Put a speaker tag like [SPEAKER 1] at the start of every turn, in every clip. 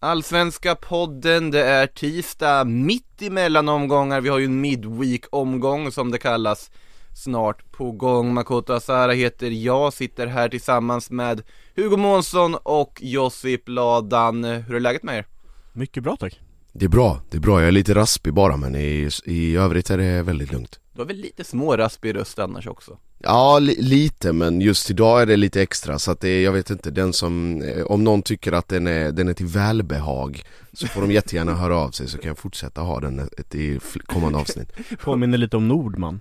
[SPEAKER 1] Allsvenska podden, det är tisdag mitt emellan omgångar, vi har ju en midweek-omgång som det kallas snart på gång. Makoto Asara heter jag, sitter här tillsammans med Hugo Månsson och Josip Ladan. Hur är läget med er?
[SPEAKER 2] Mycket bra tack
[SPEAKER 3] Det är bra, det är bra. Jag är lite raspig bara men i, i övrigt är det väldigt lugnt
[SPEAKER 1] Du har väl lite småraspig röst annars också?
[SPEAKER 3] Ja, li, lite men just idag är det lite extra så att det är, jag vet inte, den som, eh, om någon tycker att den är, den är till välbehag Så får de jättegärna höra av sig så kan jag fortsätta ha den ett, i kommande avsnitt.
[SPEAKER 2] Påminner lite om Nordman.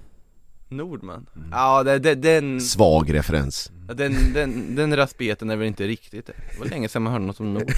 [SPEAKER 1] Nordman? Ja, det, det, den,
[SPEAKER 3] Svag referens.
[SPEAKER 1] Den, den, den raspigheten är väl inte riktigt Det. Var länge sedan man hörde något om Nordman.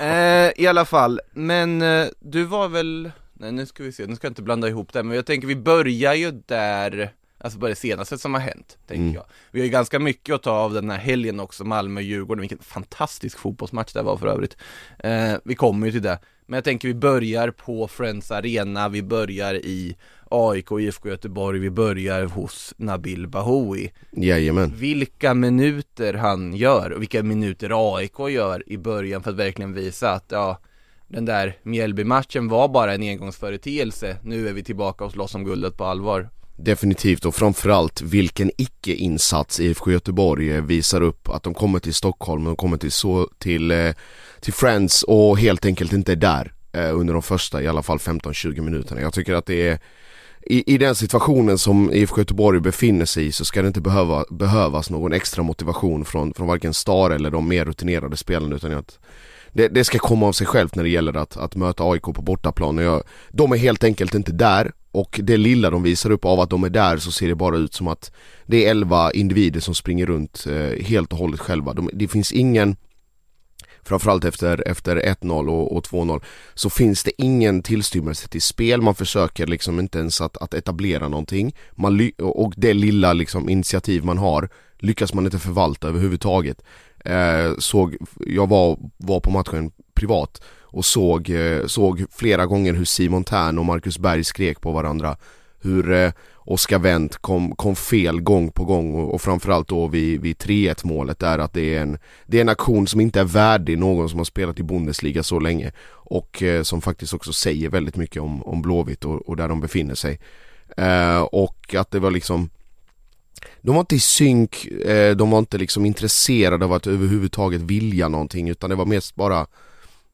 [SPEAKER 1] Eh, I alla fall, men eh, du var väl, nej nu ska vi se, nu ska jag inte blanda ihop det men jag tänker vi börjar ju där Alltså bara det senaste som har hänt, tänker
[SPEAKER 3] Mm.
[SPEAKER 1] jag Vi har ju ganska mycket att ta av den här helgen också, Malmö-Djurgården, vilken fantastisk fotbollsmatch det var för övrigt eh, Vi kommer ju till det Men jag tänker vi börjar på Friends Arena, vi börjar i AIK, IFK Göteborg, vi börjar hos Nabil Bahoui
[SPEAKER 3] Jajamän
[SPEAKER 1] vilka minuter han gör och vilka minuter AIK gör i början för att verkligen visa att ja, den där Mjällby-matchen var bara en engångsföreteelse. Nu är vi tillbaka och slåss om guldet på allvar.
[SPEAKER 3] Definitivt och framförallt vilken icke-insats IFK Göteborg eh, visar upp att de kommer till Stockholm, de kommer till, så, till, eh, till Friends och helt enkelt inte är där eh, under de första i alla fall 15-20 minuterna. Jag tycker att det är i, I den situationen som IFK Göteborg befinner sig i så ska det inte behöva, behövas någon extra motivation från, från varken Star eller de mer rutinerade spelarna utan att det, det ska komma av sig självt när det gäller att, att möta AIK på bortaplan. Och jag, de är helt enkelt inte där och det lilla de visar upp av att de är där så ser det bara ut som att det är 11 individer som springer runt eh, helt och hållet själva. De, det finns ingen Framförallt efter, efter 1-0 och, och 2-0 Så finns det ingen tillstymmelse till spel, man försöker liksom inte ens att, att etablera någonting. Man Och det lilla liksom initiativ man har Lyckas man inte förvalta överhuvudtaget. Eh, Såg, jag var, var på matchen privat och såg, eh, såg flera gånger hur Simon Tern och Marcus Berg skrek på varandra. Hur eh, Oskar Wendt kom, kom fel gång på gång och, och framförallt då vid, vid 3-1 målet är att det är en Det är en aktion som inte är värdig någon som har spelat i Bundesliga så länge. Och eh, som faktiskt också säger väldigt mycket om, om Blåvitt och, och där de befinner sig. Eh, och att det var liksom de var inte i synk, eh, de var inte liksom intresserade av att överhuvudtaget vilja någonting utan det var mest bara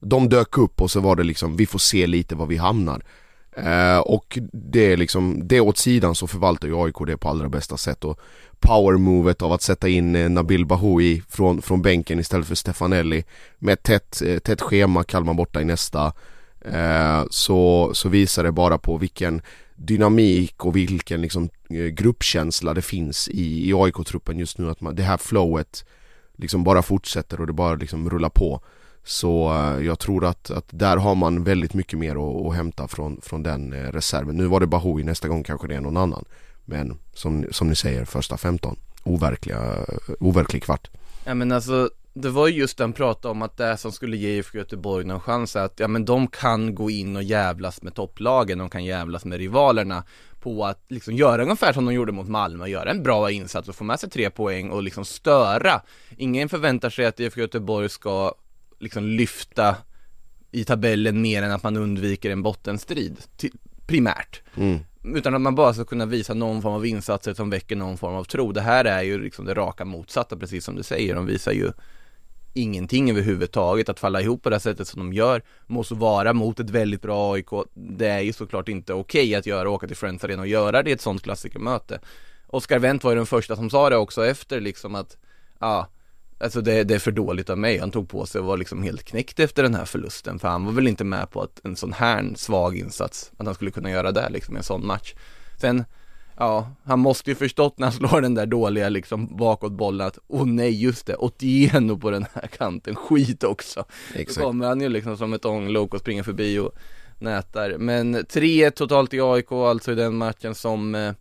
[SPEAKER 3] de dök upp och så var det liksom, vi får se lite var vi hamnar. Eh, Och det är liksom, det åt sidan så förvaltar ju AIK det på allra bästa sätt. Och powermovet av att sätta in eh, Nabil Bahoui från, från bänken istället för Stefanelli. Med ett tätt, eh, tätt schema, Kalmar borta i nästa. Eh, så, så visar det bara på vilken dynamik och vilken liksom eh, gruppkänsla det finns i, i AIK-truppen just nu. Att man, det här flowet liksom bara fortsätter och det bara liksom rullar på så eh, jag tror att, att där har man väldigt mycket mer att, att hämta från, från den eh, reserven. Nu var det Bahoui, nästa gång kanske det är någon annan. Men som, som ni säger, första 15. Overkliga, eh, overklig kvart.
[SPEAKER 1] Ja men alltså, det var ju just den pratade om att det som skulle ge IFK Göteborg någon chans är att, ja men de kan gå in och jävlas med topplagen, de kan jävlas med rivalerna på att liksom göra ungefär som de gjorde mot Malmö, göra en bra insats och få med sig tre poäng och liksom störa. Ingen förväntar sig att IFK Göteborg ska liksom lyfta i tabellen mer än att man undviker en bottenstrid, primärt.
[SPEAKER 3] Mm.
[SPEAKER 1] Utan att man bara ska kunna visa någon form av insatser som väcker någon form av tro. Det här är ju liksom det raka motsatta, precis som du säger. De visar ju ingenting överhuvudtaget. Att falla ihop på det här sättet som de gör, måste vara mot ett väldigt bra AIK. Det är ju såklart inte okej att göra, åka till Friends Arena och göra det i ett sånt klassikermöte. Oskar Wendt var ju den första som sa det också efter liksom att, ja, Alltså det, det är för dåligt av mig, han tog på sig och var liksom helt knäckt efter den här förlusten För han var väl inte med på att en sån här svag insats, att han skulle kunna göra det liksom i en sån match Sen Ja, han måste ju förstått när han slår den där dåliga liksom bakåtbollen att åh oh, nej just det, Otieno på den här kanten, skit också. Exakt. Då kommer han ju liksom som ett ånglok och springer förbi och nätar. Men 3-1 totalt i AIK alltså i den matchen som eh,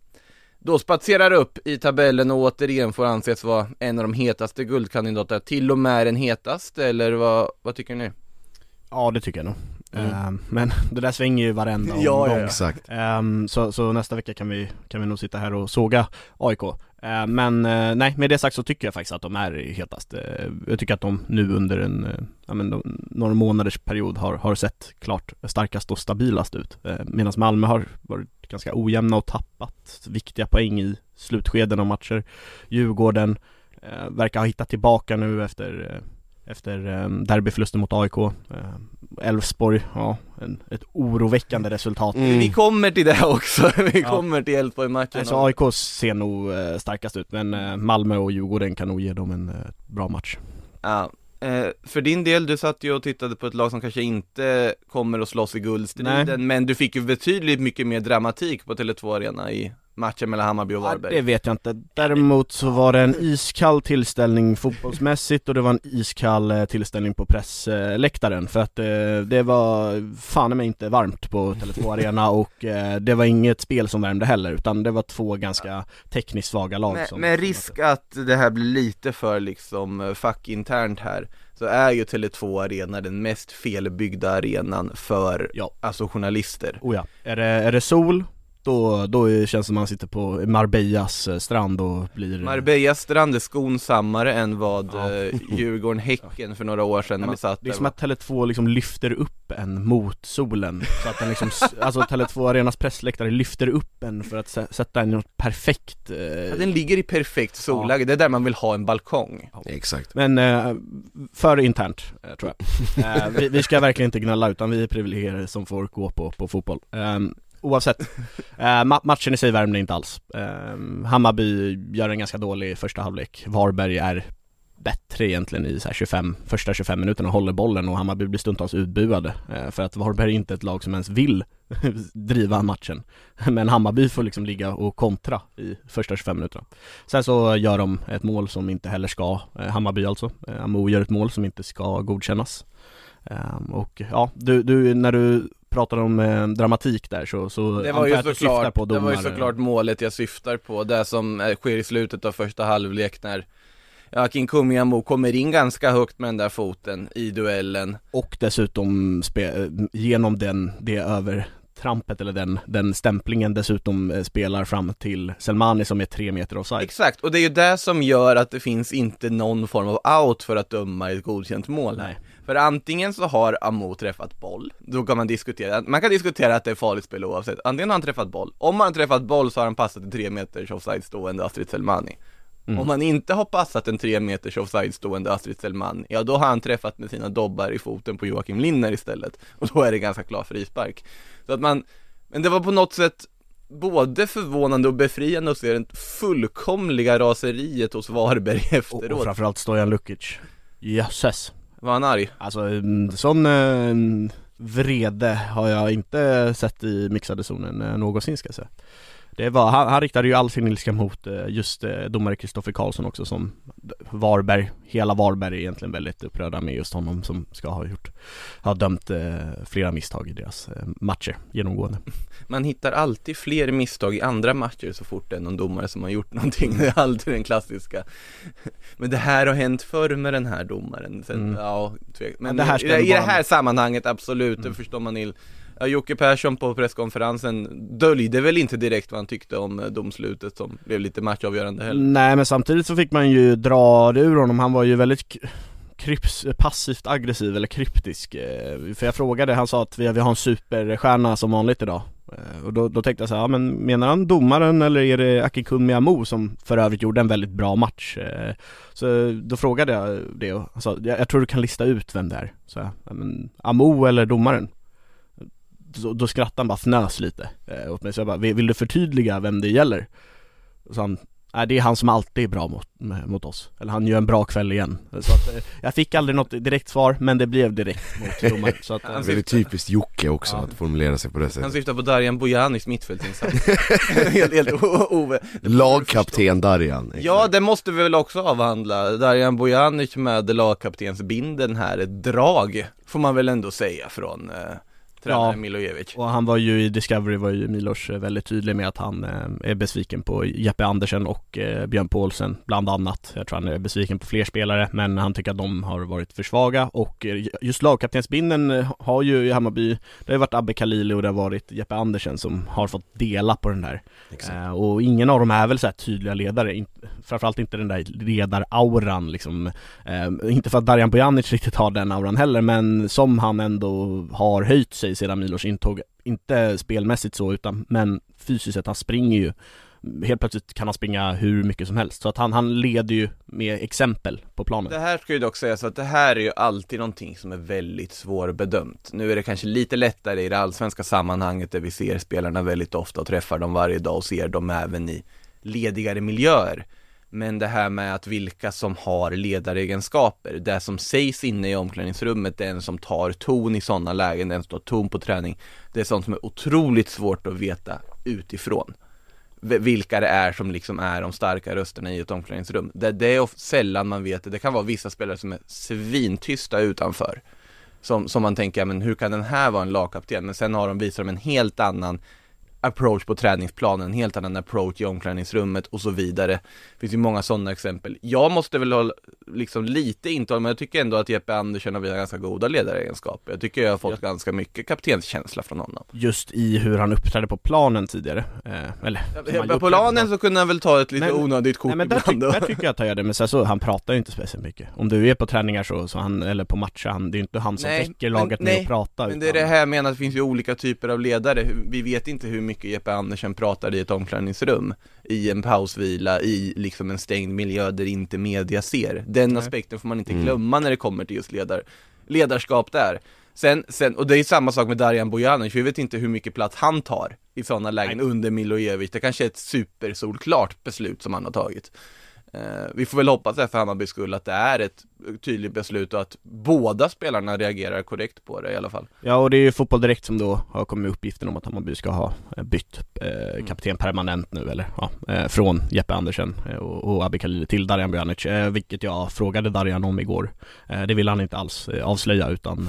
[SPEAKER 1] då spatserar upp i tabellen och återigen får anses vara en av de hetaste guldkandidaterna, till och med den hetaste eller vad, vad tycker ni?
[SPEAKER 2] Ja det tycker jag nog Mm. Uh, men det där svänger ju varenda
[SPEAKER 3] omgång ja, ja, exakt.
[SPEAKER 2] Um, så, så nästa vecka kan vi, kan vi nog sitta här och såga AIK uh, Men uh, nej, med det sagt så tycker jag faktiskt att de är hetast Jag tycker att de nu under en, ja men de, några månaders period har, har sett klart starkast och stabilast ut. Medan Malmö har varit ganska ojämna och tappat viktiga poäng i slutskeden av matcher. Djurgården verkar ha hittat tillbaka nu efter efter um, derbyförlusten mot AIK Elfsborg, uh, ja, en, ett oroväckande resultat.
[SPEAKER 1] Mm. Vi kommer till det också, vi ja. kommer till Elfsborg-matchen
[SPEAKER 2] Alltså AIK ser nog uh, starkast ut, men uh, Malmö och Djurgården kan nog ge dem en uh, bra match.
[SPEAKER 1] Ja, för din del, du satt ju och tittade på ett lag som kanske inte kommer att slåss i guldstriden, men du fick ju betydligt mycket mer dramatik på Tele2 Arena i matchen mellan Hammarby och Varberg?
[SPEAKER 2] Ja, det vet jag inte. Däremot så var det en iskall tillställning fotbollsmässigt och det var en iskall eh, tillställning på pressläktaren för att det, eh, det var fan mig inte varmt på Tele2 Arena och eh, det var inget spel som värmde heller utan det var två ganska tekniskt svaga lag
[SPEAKER 1] med,
[SPEAKER 2] som
[SPEAKER 1] Med risk att det här blir lite för liksom fackinternt här så är ju Tele2 Arena den mest felbyggda arenan för ja. alltså journalister.
[SPEAKER 2] Oh ja. Är det, är det sol då, då känns det som man sitter på Marbellas eh, strand och blir
[SPEAKER 1] Marbellas strand är skonsammare än vad ja. Eh, Djurgården-Häcken för några år sedan ja, man satt
[SPEAKER 2] Det är som att Tele2 liksom lyfter upp en mot solen Så att den liksom, alltså Tele2 Arenas pressläktare lyfter upp en för att sätta en i något perfekt eh...
[SPEAKER 1] ja, Den ligger i perfekt solläge, ja. det är där man vill ha en balkong
[SPEAKER 3] ja. Exakt
[SPEAKER 2] Men eh, för internt, eh, tror jag eh, vi, vi, ska verkligen inte gnälla utan vi är privilegierade som får gå på, på fotboll ehm, oavsett. Eh, matchen i sig värmde inte alls. Eh, Hammarby gör en ganska dålig första halvlek. Varberg är bättre egentligen i så 25, första 25 minuterna håller bollen och Hammarby blir stundtals utbuade eh, för att Varberg är inte ett lag som ens vill driva matchen men Hammarby får liksom ligga och kontra i första 25 minuterna Sen så gör de ett mål som inte heller ska, eh, Hammarby alltså, eh, Amo gör ett mål som inte ska godkännas ehm, och ja, du, du, när du pratade om eh, dramatik där så, så
[SPEAKER 1] det var ju såklart, på domare. Det var ju såklart målet jag syftar på, det som eh, sker i slutet av första halvlek när Akin Kumiamo kommer in ganska högt med den där foten i duellen
[SPEAKER 2] Och dessutom spe, genom den, det över trampet eller den, den stämplingen dessutom eh, spelar fram till Selmani som är tre meter offside
[SPEAKER 1] Exakt, och det är ju det som gör att det finns inte någon form av out för att döma ett godkänt mål Nej. För antingen så har Amo träffat boll, då kan man diskutera, man kan diskutera att det är farligt spel oavsett, antingen har han träffat boll, om han har träffat boll så har han passat en tre meters offside stående Astrid Selmani. Mm. Om han inte har passat en tre meters offside stående Astrid Selmani, ja då har han träffat med sina dobbar i foten på Joakim Linner istället, och då är det ganska klar frispark. Så att man, men det var på något sätt både förvånande och befriande att se det fullkomliga raseriet hos Varberg efteråt
[SPEAKER 2] Och, och framförallt Stojan Lukic. Jösses
[SPEAKER 1] var han arg?
[SPEAKER 2] Alltså mm, sån eh, vrede har jag inte sett i mixade zonen eh, någonsin ska jag säga det var, han, han riktade ju all sin ilska mot eh, just eh, domare Kristoffer Karlsson också som Varberg, hela Varberg är egentligen väldigt upprörda med just honom som ska ha gjort, ha dömt eh, flera misstag i deras matcher genomgående.
[SPEAKER 1] Man hittar alltid fler misstag i andra matcher så fort det är någon domare som har gjort någonting, det är alltid den klassiska. Men det här har hänt förr med den här domaren, Sen, mm. ja, men ja, det i, i det här sammanhanget absolut, mm. det förstår man ill Ja, Jocke Persson på presskonferensen döljde väl inte direkt vad han tyckte om eh, domslutet som blev lite matchavgörande heller
[SPEAKER 2] Nej men samtidigt så fick man ju dra det ur honom, han var ju väldigt kryps, passivt aggressiv eller kryptisk eh, För jag frågade, han sa att vi, vi har en superstjärna som vanligt idag eh, och då, då tänkte jag så här, ja, men menar han domaren eller är det Akikun Miyamo som för övrigt gjorde en väldigt bra match? Så då frågade jag det och han sa, jag, jag tror du kan lista ut vem det är Så jag, ja, men Amo eller domaren? Då, då skrattade han bara fnös lite eh, åt mig så jag bara, vill, du förtydliga vem det gäller? Så han, Nej, det är han som alltid är bra mot, mot oss. Eller han gör en bra kväll igen. Så att, eh, jag fick aldrig något direkt svar, men det blev direkt mot domaren. Så att,
[SPEAKER 1] Han
[SPEAKER 2] eh,
[SPEAKER 3] Det är typiskt Jocke också
[SPEAKER 2] Ja.
[SPEAKER 3] att formulera sig på det
[SPEAKER 1] Han
[SPEAKER 3] sättet
[SPEAKER 1] syftar på Darjan Bojanics mittfältsinsats helt, helt o- o-
[SPEAKER 3] Lagkapten Darjan
[SPEAKER 1] Ja, det måste vi väl också avhandla. Darjan Bojanic med lagkaptensbindeln här, ett drag får man väl ändå säga från eh, tränaren
[SPEAKER 2] Ja.
[SPEAKER 1] Milojevic.
[SPEAKER 2] Och han var ju i Discovery var ju Milos eh, väldigt tydlig med att han eh, är besviken på Jeppe Andersen och eh, Björn Paulsen bland annat. Jag tror han är besviken på fler spelare men han tycker att de har varit för svaga och eh, just lagkaptensbindeln eh, har ju i Hammarby, det har ju varit Abbe Khalili och det har varit Jeppe Andersen som har fått dela på den där. Eh, och ingen av dem är väl så här tydliga ledare, in, framförallt inte den där ledarauran liksom. Inte för att Darjan Bojanic riktigt har den auran heller men som han ändå har höjt sig sedan Milos intåg. Inte spelmässigt så utan men fysiskt sett, han springer ju Helt plötsligt kan han springa hur mycket som helst så att han, han leder ju med exempel på planen
[SPEAKER 1] Det här ska ju dock sägas att det här är ju alltid någonting som är väldigt svårbedömt. Nu är det kanske lite lättare i det allsvenska sammanhanget där vi ser spelarna väldigt ofta och träffar dem varje dag och ser dem även i ledigare miljöer. Men det här med att vilka som har ledaregenskaper, det som sägs inne i omklädningsrummet, den som tar ton i sådana lägen, den som tar ton på träning, det är sånt som är otroligt svårt att veta utifrån vilka det är som liksom är de starka rösterna i ett omklädningsrum. Det, det är sällan man vet det. Det kan vara vissa spelare som är svintysta utanför. Som, som man tänker, men hur kan den här vara en lagkapten? Men sen har de, visar de en helt annan approach på träningsplanen, en helt annan approach i omklädningsrummet och så vidare. Det finns ju många sådana exempel. Jag måste väl hålla, liksom lite intag, men jag tycker ändå att Jeppe Andersson har ganska goda ledaregenskaper. Jag tycker jag har fått ganska mycket kaptenskänsla från honom.
[SPEAKER 2] Just i hur han uppträdde på planen tidigare, eh, eller han
[SPEAKER 1] på planen så kunde han väl ta ett lite
[SPEAKER 2] Nej, men-
[SPEAKER 1] onödigt kort
[SPEAKER 2] Nej men där, ty-
[SPEAKER 1] ibland.
[SPEAKER 2] där tycker jag att han gör det, men sen så, han pratar ju inte speciellt mycket Om du är på träningar så, så han, eller på matcher, han, det är ju inte han som
[SPEAKER 1] Nej,
[SPEAKER 2] väcker
[SPEAKER 1] men-
[SPEAKER 2] laget med
[SPEAKER 1] nej,
[SPEAKER 2] att prata
[SPEAKER 1] Men det är det här jag menar, att det finns ju olika typer av ledare. Vi vet inte hur mycket Jeppe Andersen pratar i ett omklädningsrum, i en pausvila, i liksom en stängd miljö där inte media ser. Den
[SPEAKER 2] Nej.
[SPEAKER 1] aspekten får man inte
[SPEAKER 3] Mm.
[SPEAKER 1] glömma när det kommer till just ledar, ledarskap där. Sen, sen, och det är samma sak med Darjan Bojanic, vi vet inte hur mycket plats han tar i sådana lägen
[SPEAKER 2] Nej.
[SPEAKER 1] under Milojevic. Det kanske är ett supersolklart beslut som han har tagit. Eh, vi får väl hoppas här för Hammarbys skull att det är ett tydligt beslut och att båda spelarna reagerar korrekt på det i alla fall.
[SPEAKER 2] Ja och det är ju Fotboll Direkt som då har kommit med uppgiften om att Hammarby ska ha eh, bytt
[SPEAKER 1] Mm.
[SPEAKER 2] eh, kapten permanent nu eller ja, eh, från Jeppe Andersen eh, och, och Abbe Khalili till Darjan Bojanic, eh, vilket jag frågade Darjan om igår. Det ville han inte alls avslöja utan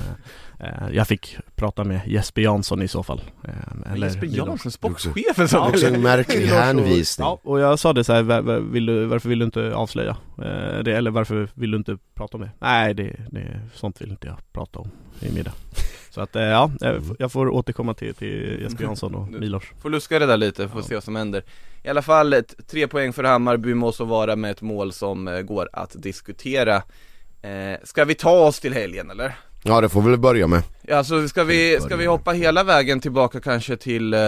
[SPEAKER 2] jag fick prata med Jesper Jansson i så fall. Eh,
[SPEAKER 1] Eller Jesper. Jansson, sportchefen som
[SPEAKER 2] Ja,
[SPEAKER 3] Också en märklig hänvisning
[SPEAKER 2] Ja, och jag sa det så här, var, var, vill du, varför vill du inte avslöja eh, det? Eller varför vill du inte prata om det? Nej, det, det, sånt vill inte jag prata om i middag. Så att eh, ja, jag, får återkomma till, till Jesper Jansson och Milos.
[SPEAKER 1] Får luska det där lite, får
[SPEAKER 2] Ja.
[SPEAKER 1] se vad som händer I alla fall, tre poäng för Hammarby måste vara med ett mål som eh, går att diskutera eh, Ska vi ta oss till helgen eller?
[SPEAKER 3] Ja det får vi väl börja med
[SPEAKER 1] alltså ska vi, ska vi hoppa hela vägen tillbaka kanske till eh,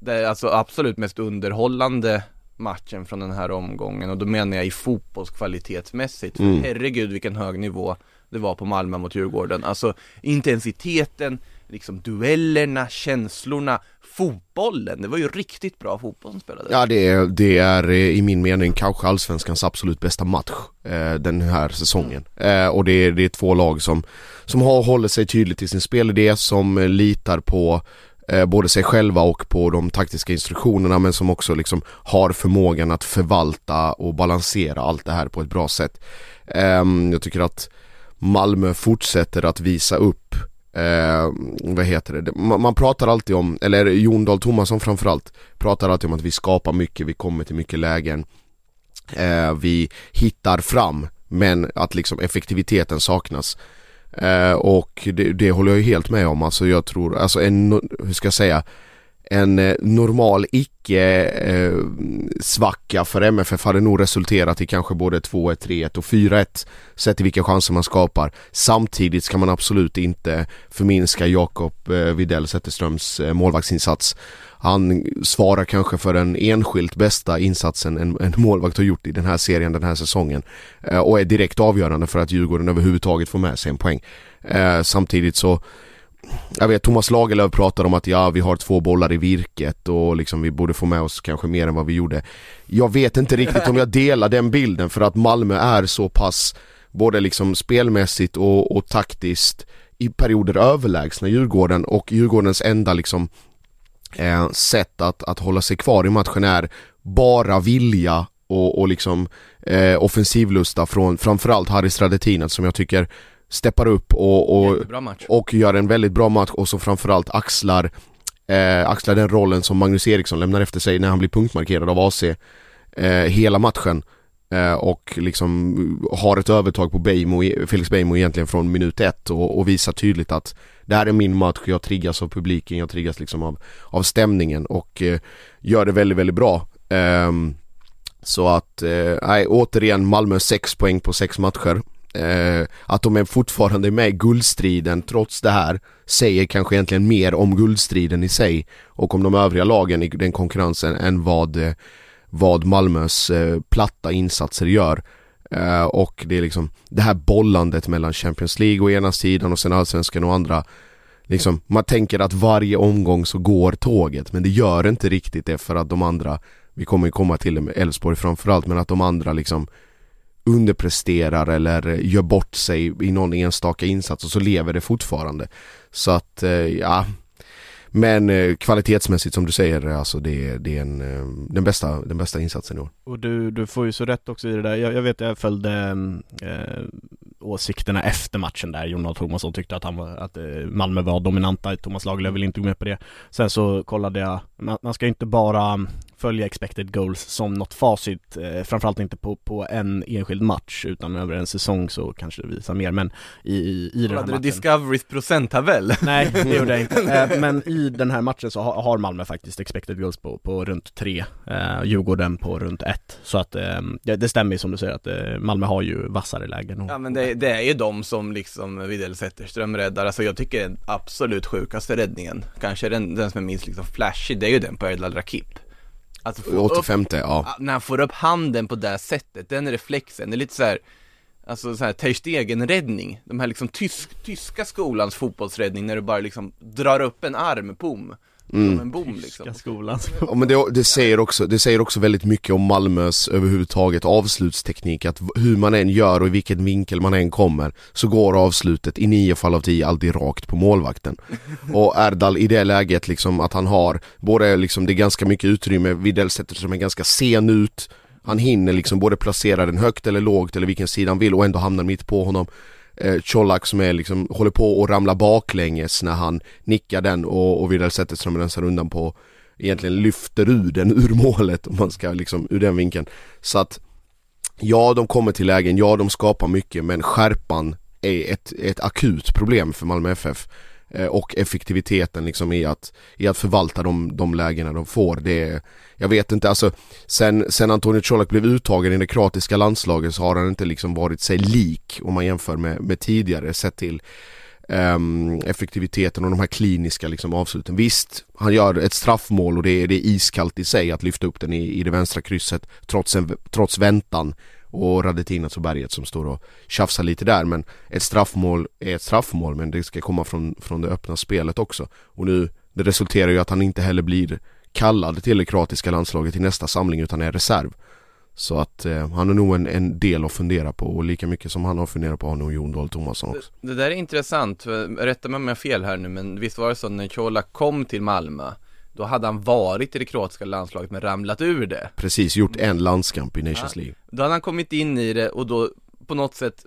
[SPEAKER 1] det alltså absolut mest underhållande matchen från den här omgången och då menar jag i fotbollskvalitetsmässigt.
[SPEAKER 3] Mm.
[SPEAKER 1] Herregud vilken hög nivå det var på Malmö mot Djurgården. Alltså intensiteten, liksom duellerna, känslorna, fotbollen. Det var ju riktigt bra fotboll som spelades.
[SPEAKER 3] Ja det är, det är eh, i min mening kanske allsvenskans absolut bästa match eh, den här säsongen. Eh, och det är, det är två lag som, som har hållit sig tydligt i sin spelidé, som litar på eh, både sig själva och på de taktiska instruktionerna men som också liksom har förmågan att förvalta och balansera allt det här på ett bra sätt. Ehm, jag tycker att Malmö fortsätter att visa upp Eh, vad heter det? Man, man pratar alltid om, eller Jon Dahl Tomasson framförallt Pratar alltid om att vi skapar mycket, vi kommer till mycket lägen. Eh, Vi hittar fram men att liksom effektiviteten saknas. Eh, Och det, det håller jag ju helt med om, alltså jag tror, alltså en, hur ska jag säga? En eh, normal icke eh, svacka för MFF hade nog resulterat i kanske både 2-1, 3-1 och 4-1 sett till vilka chanser man skapar. Samtidigt ska man absolut inte förminska Jakob eh, Widell Zetterströms målvaktsinsats. Han svarar kanske för den enskilt bästa insatsen en, en målvakt har gjort i den här serien den här säsongen och är direkt avgörande för att Djurgården överhuvudtaget får med sig en poäng. Samtidigt så jag vet Thomas Lagerlöf pratar om att ja vi har två bollar i virket och liksom vi borde få med oss kanske mer än vad vi gjorde. Jag vet inte riktigt om jag delar den bilden för att Malmö är så pass både liksom spelmässigt och, och taktiskt i perioder överlägsna Djurgården och Djurgårdens enda liksom eh, sätt att, att hålla sig kvar i matchen är bara vilja och, och liksom eh, offensivlusta från framförallt Harry Stradetinen som jag tycker steppar upp och, och, och gör en väldigt bra match och som framförallt axlar eh, axlar den rollen som Magnus Eriksson lämnar efter sig när han blir punktmarkerad av AC eh, hela matchen eh, och liksom har ett övertag på Beijmo, Felix Beijmo egentligen från minut ett och, och visar tydligt att det här är min match, jag triggas av publiken, jag triggas liksom av, av stämningen och eh, gör det väldigt, väldigt bra. Um, så att, eh, nej återigen Malmö 6 poäng på 6 matcher. Eh, att de är fortfarande med i guldstriden trots det här säger kanske egentligen mer om guldstriden i sig och om de övriga lagen i den konkurrensen än vad, eh, vad Malmös eh, platta insatser gör. Eh, och det är liksom det här bollandet mellan Champions League å ena sidan och sen Allsvenskan och andra Liksom, man tänker att varje omgång så går tåget men det gör inte riktigt det för att de andra Vi kommer ju komma till det med Elfsborg framförallt men att de andra liksom underpresterar eller gör bort sig i någon enstaka insats och så lever det fortfarande. Så att, eh, ja men eh, kvalitetsmässigt som du säger, alltså det, det är en, eh, den, bästa, den bästa insatsen i år.
[SPEAKER 2] Och du, du får ju så rätt också i det där. Jag, jag vet, jag följde eh, åsikterna efter matchen där. Jon Thomasson tyckte att, han var, att Malmö var dominanta. Thomas Lagerlöf vill inte gå med på det. Sen så kollade jag, man, man ska inte bara följa expected goals som något facit, eh, framförallt inte på, på en enskild match utan över en säsong så kanske det visar mer. Men i, i, i den här
[SPEAKER 1] matchen
[SPEAKER 2] Hade
[SPEAKER 1] du Discoverys procenttabell?
[SPEAKER 2] Nej, det gjorde jag inte. Eh, men i den här matchen så har, har Malmö faktiskt expected goals på, på runt 3, eh, Djurgården på runt 1 så att eh, det, det stämmer som du säger att eh, Malmö har ju vassare lägen och,
[SPEAKER 1] Ja men det, det är ju de som liksom Widell Zetterström räddar, alltså jag tycker den absolut sjukaste räddningen, kanske den, den som är minst liksom flashig, det är ju den på Erdal Rakip
[SPEAKER 3] Alltså 85 upp, ja.
[SPEAKER 1] När han får upp handen på det sättet, den reflexen, det är lite så här, Alltså så här Ter Stegen-räddning, de här liksom tysk, tyska skolans fotbollsräddning när du bara liksom drar upp en arm, boom Mm. Som en bom liksom.
[SPEAKER 2] skolan.
[SPEAKER 3] Ja, men det, det, säger också, det säger också väldigt mycket om Malmös överhuvudtaget avslutsteknik att hur man än gör och i vilken vinkel man än kommer så går avslutet i nio fall av tio alltid rakt på målvakten. Och Erdal i det läget liksom att han har både liksom det är ganska mycket utrymme, Widell sätter som är ganska sen ut han hinner liksom både placera den högt eller lågt eller vilken sida han vill och ändå hamnar mitt på honom eh, Colak som är liksom, håller på att ramla baklänges när han nickar den och, och sätter Zetterström rensar undan på Egentligen lyfter ur den ur målet om man ska liksom ur den vinkeln. Så att Ja de kommer till lägen, ja de skapar mycket men skärpan är ett, ett akut problem för Malmö FF Eh, och effektiviteten liksom i att, i att förvalta de, de lägena de får. Det jag vet inte, alltså sen, sen Antonio Colak blev uttagen i det kroatiska landslaget så har han inte liksom varit sig lik om man jämför med, med tidigare sett till um, effektiviteten och de här kliniska liksom avsluten. Visst, han gör ett straffmål och det är, det är iskallt i sig att lyfta upp den i, i det vänstra krysset trots, en, trots väntan och Radetinas och Berget som står och tjafsar lite där men ett straffmål är ett straffmål men det ska komma från, från det öppna spelet också. Och nu det resulterar ju att han inte heller blir kallad till det kroatiska landslaget i nästa samling utan är reserv. Så att eh, han har nog en, en, del att fundera på och lika mycket som han har funderat på har nog Jon Dahl Tomasson också.
[SPEAKER 1] det, det där är intressant, rätta mig om jag har fel här nu men visst var det så när Chola kom till Malmö då hade han varit i det kroatiska landslaget men ramlat ur det.
[SPEAKER 3] Precis, gjort en landskamp i Nations ja. League.
[SPEAKER 1] Då hade han kommit in i det och då på något sätt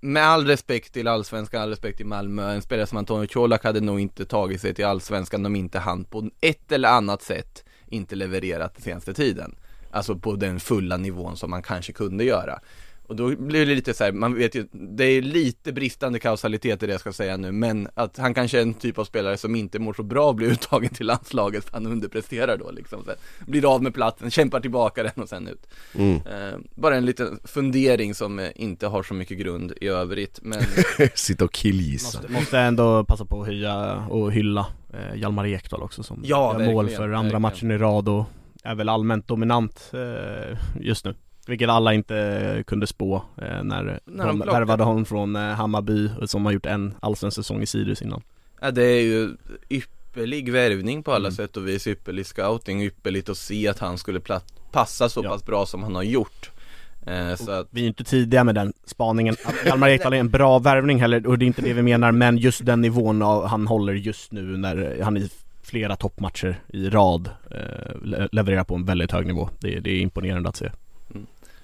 [SPEAKER 1] Med all respekt till allsvenskan, all respekt till Malmö En spelare som Antonio Colak hade nog inte tagit sig till allsvenskan om inte han på ett eller annat sätt inte levererat den senaste tiden. Alltså på den fulla nivån som man kanske kunde göra och då blir det lite så här, man vet ju, det är lite bristande kausalitet i det jag ska säga nu, men att han kanske är en typ av spelare som inte mår så bra att bli uttagen till landslaget för han underpresterar då liksom. Så blir av med platsen, kämpar tillbaka den och sen ut. Mm. Eh, bara en liten fundering som eh, inte har så mycket grund i övrigt, men
[SPEAKER 3] Sitta och killgissa.
[SPEAKER 2] Måste, måste ändå passa på att höja och hylla eh, Hjalmar Ekdal också som
[SPEAKER 1] ja,
[SPEAKER 2] gör mål för andra verkligen. matchen i rad och är väl allmänt dominant eh, just nu. Vilket alla inte kunde spå eh, när, när de värvade honom från eh, Hammarby som har gjort en allsvensk säsong i Sirius innan
[SPEAKER 1] Ja, det är ju ypperlig värvning på alla
[SPEAKER 2] Mm.
[SPEAKER 1] sätt och vis, ypperlig scouting, ypperligt att se att han skulle passa så
[SPEAKER 2] Ja.
[SPEAKER 1] pass bra som han har gjort. Eh, så att,
[SPEAKER 2] Vi är inte tidiga med den spaningen. Att Hjalmar Ekdal är en bra värvning heller, och det är inte det vi menar, men just den nivån av, han håller just nu när han i flera toppmatcher i rad eh, le- levererar på en väldigt hög nivå. Det, det är imponerande att se.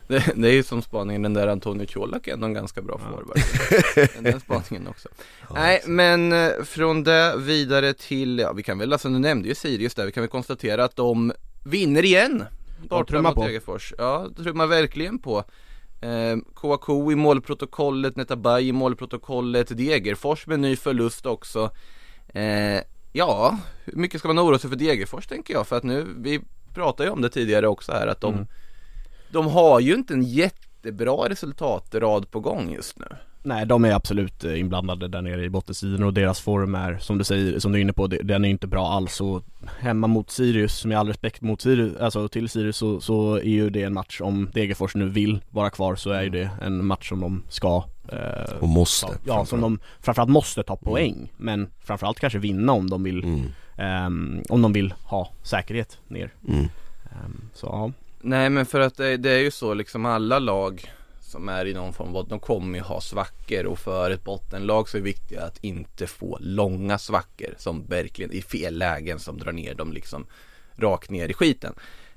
[SPEAKER 1] Det, det är ju som spaningen, den där Antonio Colak är ändå en ganska bra
[SPEAKER 2] Ja.
[SPEAKER 1] forward. Den, spaningen också. Nej, men eh, från det vidare till, ja vi kan väl, alltså du nämnde ju Sirius där, vi kan väl konstatera att de vinner igen. Borta
[SPEAKER 2] trummar
[SPEAKER 1] mot
[SPEAKER 2] på.
[SPEAKER 1] Degerfors. Ja, det trummar verkligen på. Eh, Kouakou i målprotokollet, Netabay i målprotokollet, Degerfors med ny förlust också. Eh, ja, hur mycket ska man oroa sig för Degerfors tänker jag, för att nu, vi pratade ju om det tidigare också här, att de,
[SPEAKER 2] Mm.
[SPEAKER 1] De har ju inte en jättebra resultatrad på gång just nu.
[SPEAKER 2] Nej, de är absolut eh, inblandade där nere i bottenstriden och deras form är, som du säger, som du är inne på, den är inte bra alls och hemma mot Sirius, med all respekt mot Sirius, alltså till Sirius så, så är ju det en match om Degerfors nu vill vara kvar så är ju det en match som de ska eh,
[SPEAKER 3] Och måste
[SPEAKER 2] ta, Ja, som de framförallt måste ta poäng, men framförallt kanske vinna om de vill,
[SPEAKER 3] mm.
[SPEAKER 2] ehm, om de vill ha säkerhet ner.
[SPEAKER 3] Mm.
[SPEAKER 2] Ehm, så ja.
[SPEAKER 1] Nej men för att det, det är ju så liksom alla lag som är i någon form av, de kommer ju ha svackor och för ett bottenlag så är det viktigt att inte få långa svackor som verkligen i fel lägen som drar ner dem liksom rakt ner i skiten.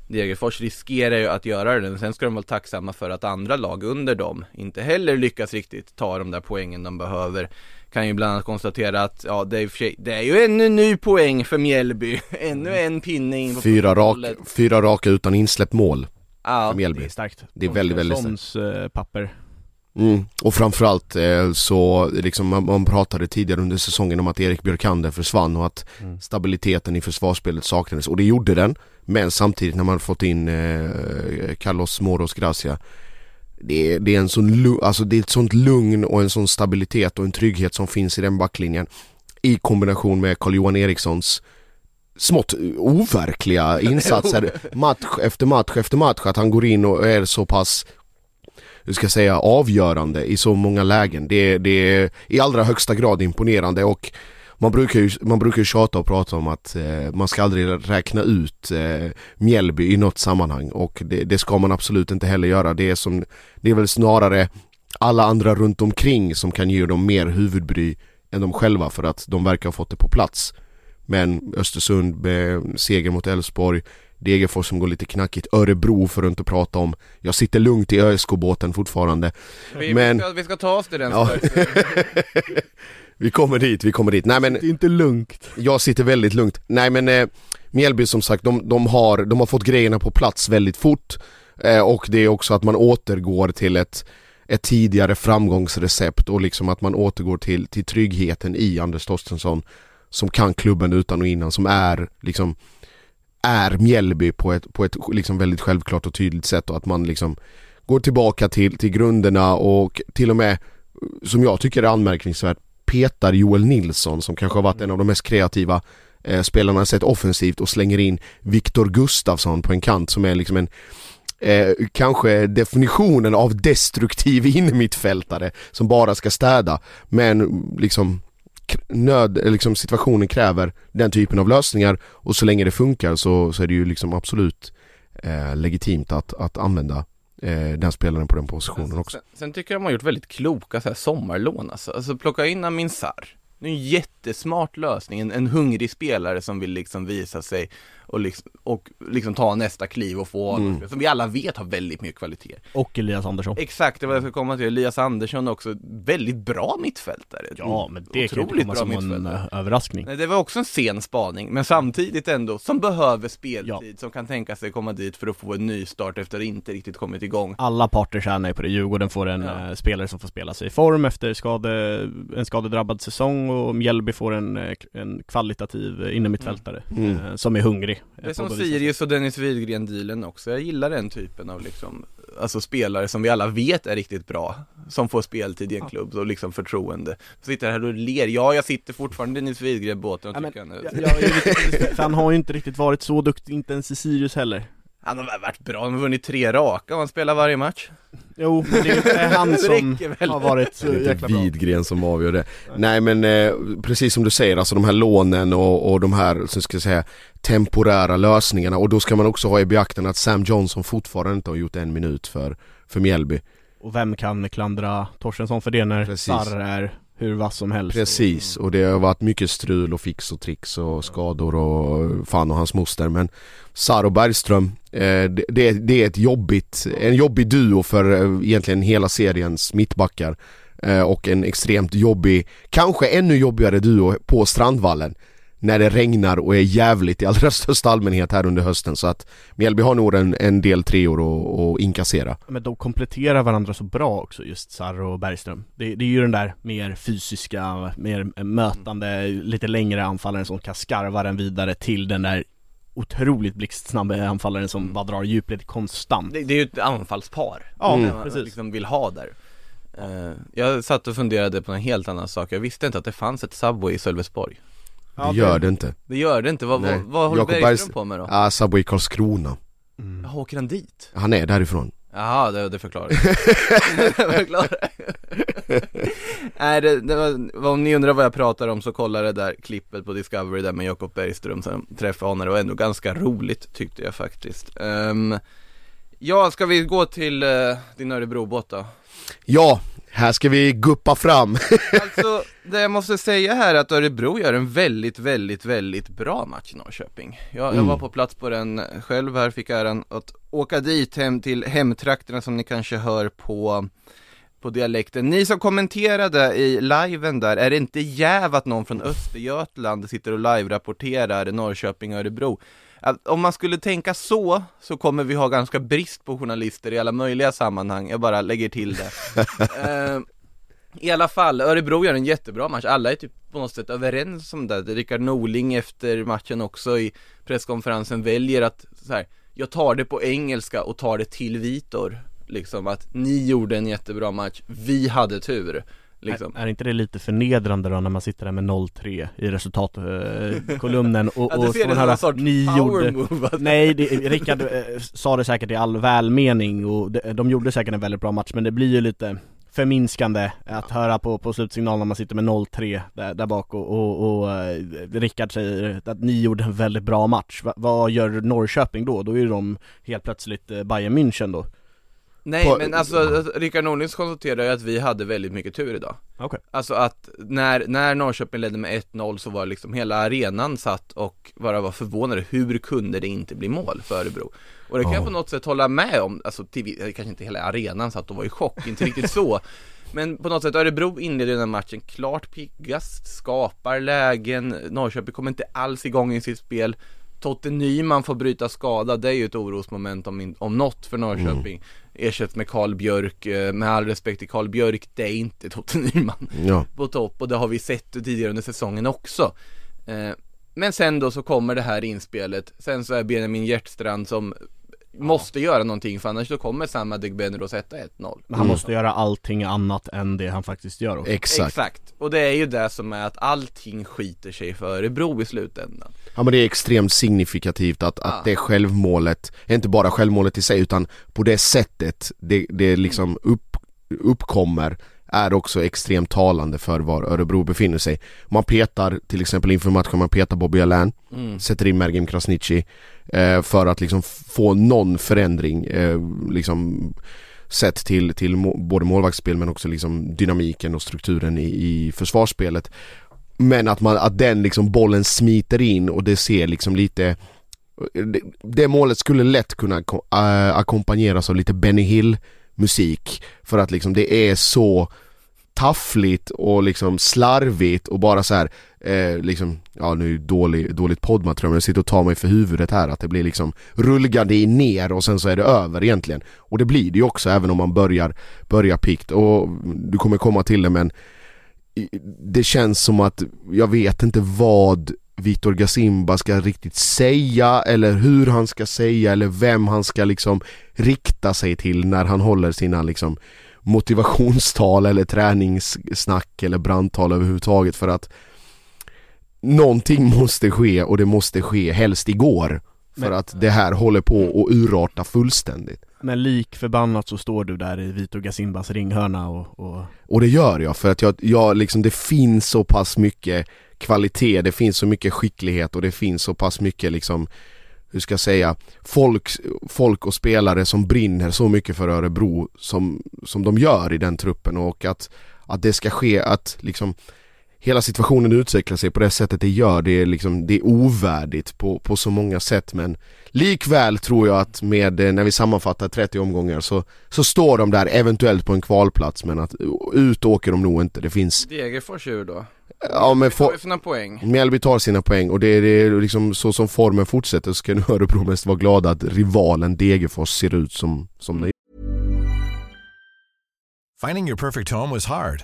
[SPEAKER 1] Degerfors riskerar ju att göra det, men sen ska de vara tacksamma för att andra lag under dem inte heller lyckas riktigt ta de där poängen de behöver. Kan ju bland annat konstatera att, ja det är, sig, det är ju ännu en ny poäng för Mjällby, ännu en pinne in på
[SPEAKER 3] Fyra, rak,
[SPEAKER 1] protokollet.
[SPEAKER 3] fyra raka utan insläppt mål
[SPEAKER 1] Ja,
[SPEAKER 3] för Mjällby.
[SPEAKER 2] Det är starkt.
[SPEAKER 3] Det är väldigt, väldigt starkt.
[SPEAKER 2] Sons papper.
[SPEAKER 3] Mm. Och framförallt eh, så, liksom, man, man pratade tidigare under säsongen om att Erik Björkander försvann och att
[SPEAKER 2] Mm.
[SPEAKER 3] stabiliteten i försvarsspelet saknades och det gjorde den Men samtidigt när man fått in eh, Carlos Moros Gracia det är, det, är en sån, alltså det är ett sånt lugn och en sån stabilitet och en trygghet som finns i den backlinjen I kombination med Carl-Johan Erikssons smått overkliga insatser match efter match efter match att han går in och är så pass hur ska jag säga, avgörande i så många lägen. Det, det är i allra högsta grad imponerande och man brukar ju, man brukar ju tjata och prata om att eh, man ska aldrig räkna ut eh, Mjällby i något sammanhang och det, det ska man absolut inte heller göra. Det är, som, det är väl snarare alla andra runt omkring som kan ge dem mer huvudbry än de själva för att de verkar ha fått det på plats. Men Östersund med seger mot Elfsborg, Degerfors som går lite knackigt, Örebro för att inte prata om. Jag sitter lugnt i ÖSK-båten fortfarande.
[SPEAKER 1] Vi,
[SPEAKER 3] Men-
[SPEAKER 1] vi, ska, vi ska ta oss till den
[SPEAKER 3] Ja. vi kommer dit, vi kommer dit. Nej men
[SPEAKER 2] Det är inte lugnt.
[SPEAKER 3] jag sitter väldigt lugnt. Nej men eh, Mjällby som sagt, de, de, har, de har fått grejerna på plats väldigt fort. Eh, och det är också att man återgår till ett, ett tidigare framgångsrecept och liksom att man återgår till, till tryggheten i Anders Torstensson som kan klubben utan och innan, som är liksom är Mjällby på ett, på ett liksom väldigt självklart och tydligt sätt och att man liksom går tillbaka till, till grunderna och till och med, som jag tycker är anmärkningsvärt, petar Joel Nilsson som kanske har varit en av de mest kreativa eh, spelarna sett offensivt och slänger in Viktor Gustafsson på en kant som är liksom en eh, kanske definitionen av destruktiv innermittfältare som bara ska städa. Men liksom nöd, eh, liksom situationen kräver den typen av lösningar och så länge det funkar så, så är det ju liksom absolut eh, legitimt att, att använda eh, den spelaren på den positionen också.
[SPEAKER 1] Sen, sen tycker jag de har gjort väldigt kloka så här, sommarlån alltså. alltså plocka in Amin Sarr. Det är en jättesmart lösning, en, en hungrig spelare som vill liksom visa sig och liksom, och liksom ta nästa kliv och få
[SPEAKER 3] Mm.
[SPEAKER 1] som vi alla vet har väldigt mycket kvalitet.
[SPEAKER 2] Och Elias Andersson.
[SPEAKER 1] Exakt, det var jag ska komma till. Elias Andersson också väldigt bra mittfältare.
[SPEAKER 2] Ja, men det kan ju
[SPEAKER 1] Otroligt
[SPEAKER 2] komma
[SPEAKER 1] bra
[SPEAKER 2] som en eh, överraskning.
[SPEAKER 1] Nej, det var också en sen spaning, men samtidigt ändå, som behöver speltid, som kan tänka sig komma dit för att få en ny start efter att inte riktigt kommit igång.
[SPEAKER 2] Alla parter tjänar ju på det. Djurgården får en
[SPEAKER 1] Ja.
[SPEAKER 2] eh, spelare som får spela sig i form efter skade, en skadedrabbad säsong och Mjällby får en, eh, en kvalitativ innermittfältare
[SPEAKER 3] Mm.
[SPEAKER 2] som är hungrig.
[SPEAKER 1] Det är som. Sirius och Dennis Widgren-dealen också. Jag gillar den typen av liksom, alltså spelare som vi alla vet är riktigt bra. Som får speltid i en klubb och liksom förtroende. Sitter här och ler. Ja, jag sitter fortfarande i Dennis Widgren-båten och
[SPEAKER 2] Ja, men,
[SPEAKER 1] tycker han är...
[SPEAKER 2] jag, jag är han har ju inte riktigt varit så duktig, inte ens i Sirius heller.
[SPEAKER 1] Han har varit bra, han har vunnit tre raka och han spelar varje match
[SPEAKER 2] Jo, men det är inte han som har varit
[SPEAKER 3] Det är inte
[SPEAKER 2] jäkla bra
[SPEAKER 3] Widgren som avgör det. Nej men eh, precis som du säger, alltså de här lånen och, och de här, så ska jag säga, temporära lösningarna och då ska man också ha i beaktande att Sam Johnson fortfarande inte har gjort en minut för, för Mjällby.
[SPEAKER 2] Och vem kan klandra Torstensson för det när
[SPEAKER 3] Precis.
[SPEAKER 2] Sarr är hur vass som helst.
[SPEAKER 3] Precis, och det har varit mycket strul och fix och tricks och skador och fan och hans moster men Saro Bergström, eh, det, det, är ett jobbigt, en jobbig duo för eh, egentligen hela seriens mittbackar eh, och en extremt jobbig, kanske ännu jobbigare duo på Strandvallen när det regnar och är jävligt i allra största allmänhet här under hösten. Så att Mjällby har nog en, en del treor att att inkassera.
[SPEAKER 2] Men de kompletterar varandra så bra också just Sarr och Bergström. Det, det är ju den där mer fysiska, mer mötande, lite längre anfallaren som kan skarva den vidare till den där otroligt blixtsnabba anfallaren som bara drar djupled konstant.
[SPEAKER 1] Det, det är ju ett anfallspar.
[SPEAKER 2] Ja, mm.
[SPEAKER 1] man
[SPEAKER 2] precis.
[SPEAKER 1] liksom vill ha där. Eh, Jag satt och funderade på en helt annan sak, jag visste inte att det fanns ett Subway i Sölvesborg
[SPEAKER 3] Det gör det inte.
[SPEAKER 1] Det gör det inte, vad, vad,
[SPEAKER 3] Nej.
[SPEAKER 1] vad håller
[SPEAKER 3] Jakob
[SPEAKER 1] Bergström
[SPEAKER 3] Bergst-
[SPEAKER 1] på med då?
[SPEAKER 3] Ah, Subway Karlskrona.
[SPEAKER 2] mm.
[SPEAKER 1] Jaha, åker han dit?
[SPEAKER 3] Han är därifrån.
[SPEAKER 1] Jaha, det, det förklarar det förklarar Nej, det, det var, om ni undrar vad jag pratar om så kolla det där klippet på Discovery där med Jakob Bergström som träffade honom, det var ändå ganska roligt tyckte jag faktiskt um, Ja, ska vi gå till uh, din Örebrobåt då?
[SPEAKER 3] Ja, här ska vi guppa fram.
[SPEAKER 1] Alltså, det jag måste säga här är att Örebro gör en väldigt, väldigt, väldigt bra match i Norrköping Jag, jag
[SPEAKER 3] Mm.
[SPEAKER 1] var på plats på den själv här, fick äran att åka dit hem till hemtrakterna som ni kanske hör på på dialekten. Ni som kommenterade i liven där, är det inte jäv att någon från Östergötland sitter och live-rapporterar Norrköping och Örebro? Att Om man skulle tänka så, så kommer vi ha ganska brist på journalister i alla möjliga sammanhang, jag bara lägger till det. Eh, i alla fall, Örebro gör en jättebra match, alla är typ på något sätt överens om det. Rickard Norling efter matchen också i presskonferensen väljer att så här, jag tar det på engelska och tar det till Vitor. Liksom att ni gjorde en jättebra match, vi hade tur. Liksom.
[SPEAKER 2] Är, är inte det lite förnedrande då när man sitter där med 0-3 i resultatkolumnen och,
[SPEAKER 1] Ja,
[SPEAKER 2] och
[SPEAKER 1] det som
[SPEAKER 2] höra
[SPEAKER 1] en sorts
[SPEAKER 2] ni gjorde
[SPEAKER 1] move att-
[SPEAKER 2] Nej, det, Rickard eh, sa det säkert i all välmening och de, de gjorde säkert en väldigt bra match men det blir ju lite förminskande att höra på, på slutsignalen när man sitter med 0-3 där, där bak och, och, och eh, Rickard säger att ni gjorde en väldigt bra match. Va, vad gör Norrköping då? Då är de helt plötsligt eh, Bayern München då.
[SPEAKER 1] Nej
[SPEAKER 3] På-
[SPEAKER 1] men alltså, Rickard Norling konstaterar ju att vi hade väldigt mycket tur idag
[SPEAKER 2] Okej.
[SPEAKER 1] Alltså att när, när Norrköping ledde med 1-0 så var liksom hela arenan satt och bara var förvånade, hur kunde det inte bli mål för Örebro? Och det kan jag
[SPEAKER 3] Ja.
[SPEAKER 1] på något sätt hålla med om, alltså till, kanske inte hela arenan satt och var i chock, inte riktigt så Men på något sätt, Örebro inleder den här matchen klart piggast, skapar lägen, Norrköping kommer inte alls igång i sitt spel Totte Nyman får bryta skada, det är ju ett orosmoment om, om något för Norrköping. Ersätts med Karl Björk, eh, med all respekt till Karl Björk, det är inte Totte Nyman
[SPEAKER 3] Ja.
[SPEAKER 1] på topp och det har vi sett tidigare under säsongen också. Eh, Men sen då så kommer det här inspelet, sen så är Benjamin Hjertstrand som måste göra någonting för annars då kommer Sam Adegbenro sätta 1-0
[SPEAKER 2] Men han
[SPEAKER 3] Mm.
[SPEAKER 2] måste göra allting annat än det han faktiskt gör också.
[SPEAKER 3] Exakt.
[SPEAKER 1] Exakt, och det är ju det som är att allting skiter sig för Örebro i slutändan
[SPEAKER 3] Ja men det är extremt signifikativt att,
[SPEAKER 1] Ja.
[SPEAKER 3] att det självmålet, inte bara självmålet i sig utan på det sättet det, det liksom upp, uppkommer är också extremt talande för var Örebro befinner sig. Man petar till exempel inför matchen, man petar Bobby Allan,
[SPEAKER 1] mm.
[SPEAKER 3] sätter in Mergim Krasniqi eh, för att liksom få någon förändring eh, liksom sett till, till må, både målvaktsspel men också liksom dynamiken och strukturen i, i försvarsspelet. Men att, man, att den liksom bollen smiter in och det ser liksom lite det, det målet skulle lätt kunna äh, ackompanjeras av lite Benny Hill musik för att liksom det är så taffligt och liksom slarvigt och bara så här eh, liksom, ja nu är det dålig, dåligt poddmaterial men jag sitter och tar mig för huvudet här att det blir liksom rullgardin ner och sen så är det över egentligen. Och det blir det ju också även om man börjar, börjar pikt och du kommer komma till det men det känns som att jag vet inte vad Vitor Gasimba ska riktigt säga eller hur han ska säga eller vem han ska liksom rikta sig till när han håller sina liksom motivationstal eller träningssnack eller brandtal överhuvudtaget för att någonting måste ske och det måste ske helst igår. För
[SPEAKER 2] Men-
[SPEAKER 3] att det här håller på att urarta fullständigt.
[SPEAKER 2] Men lik förbannat så står du där i Vito Gasimbas ringhörna och, och
[SPEAKER 3] Och det gör jag för att jag, jag liksom, det finns så pass mycket kvalitet, det finns så mycket skicklighet och det finns så pass mycket liksom hur ska jag säga, folk, folk och spelare som brinner så mycket för Örebro som, som de gör i den truppen och att, att det ska ske, att liksom hela situationen utvecklar sig på det sättet det gör, det är liksom, det är ovärdigt på, på så många sätt men likväl tror jag att med, eh, när vi sammanfattar 30 omgångar så, så står de där eventuellt på en kvalplats men att ut åker de nog inte, det finns,
[SPEAKER 1] Degerfors ur då?
[SPEAKER 3] ja men
[SPEAKER 1] Får sina poäng?
[SPEAKER 3] Mjällby tar sina poäng och det är, det är liksom så som formen fortsätter så ska nu Örebro mest vara glada att rivalen Degerfors ser ut som, som det
[SPEAKER 4] Finding your perfect home was hard,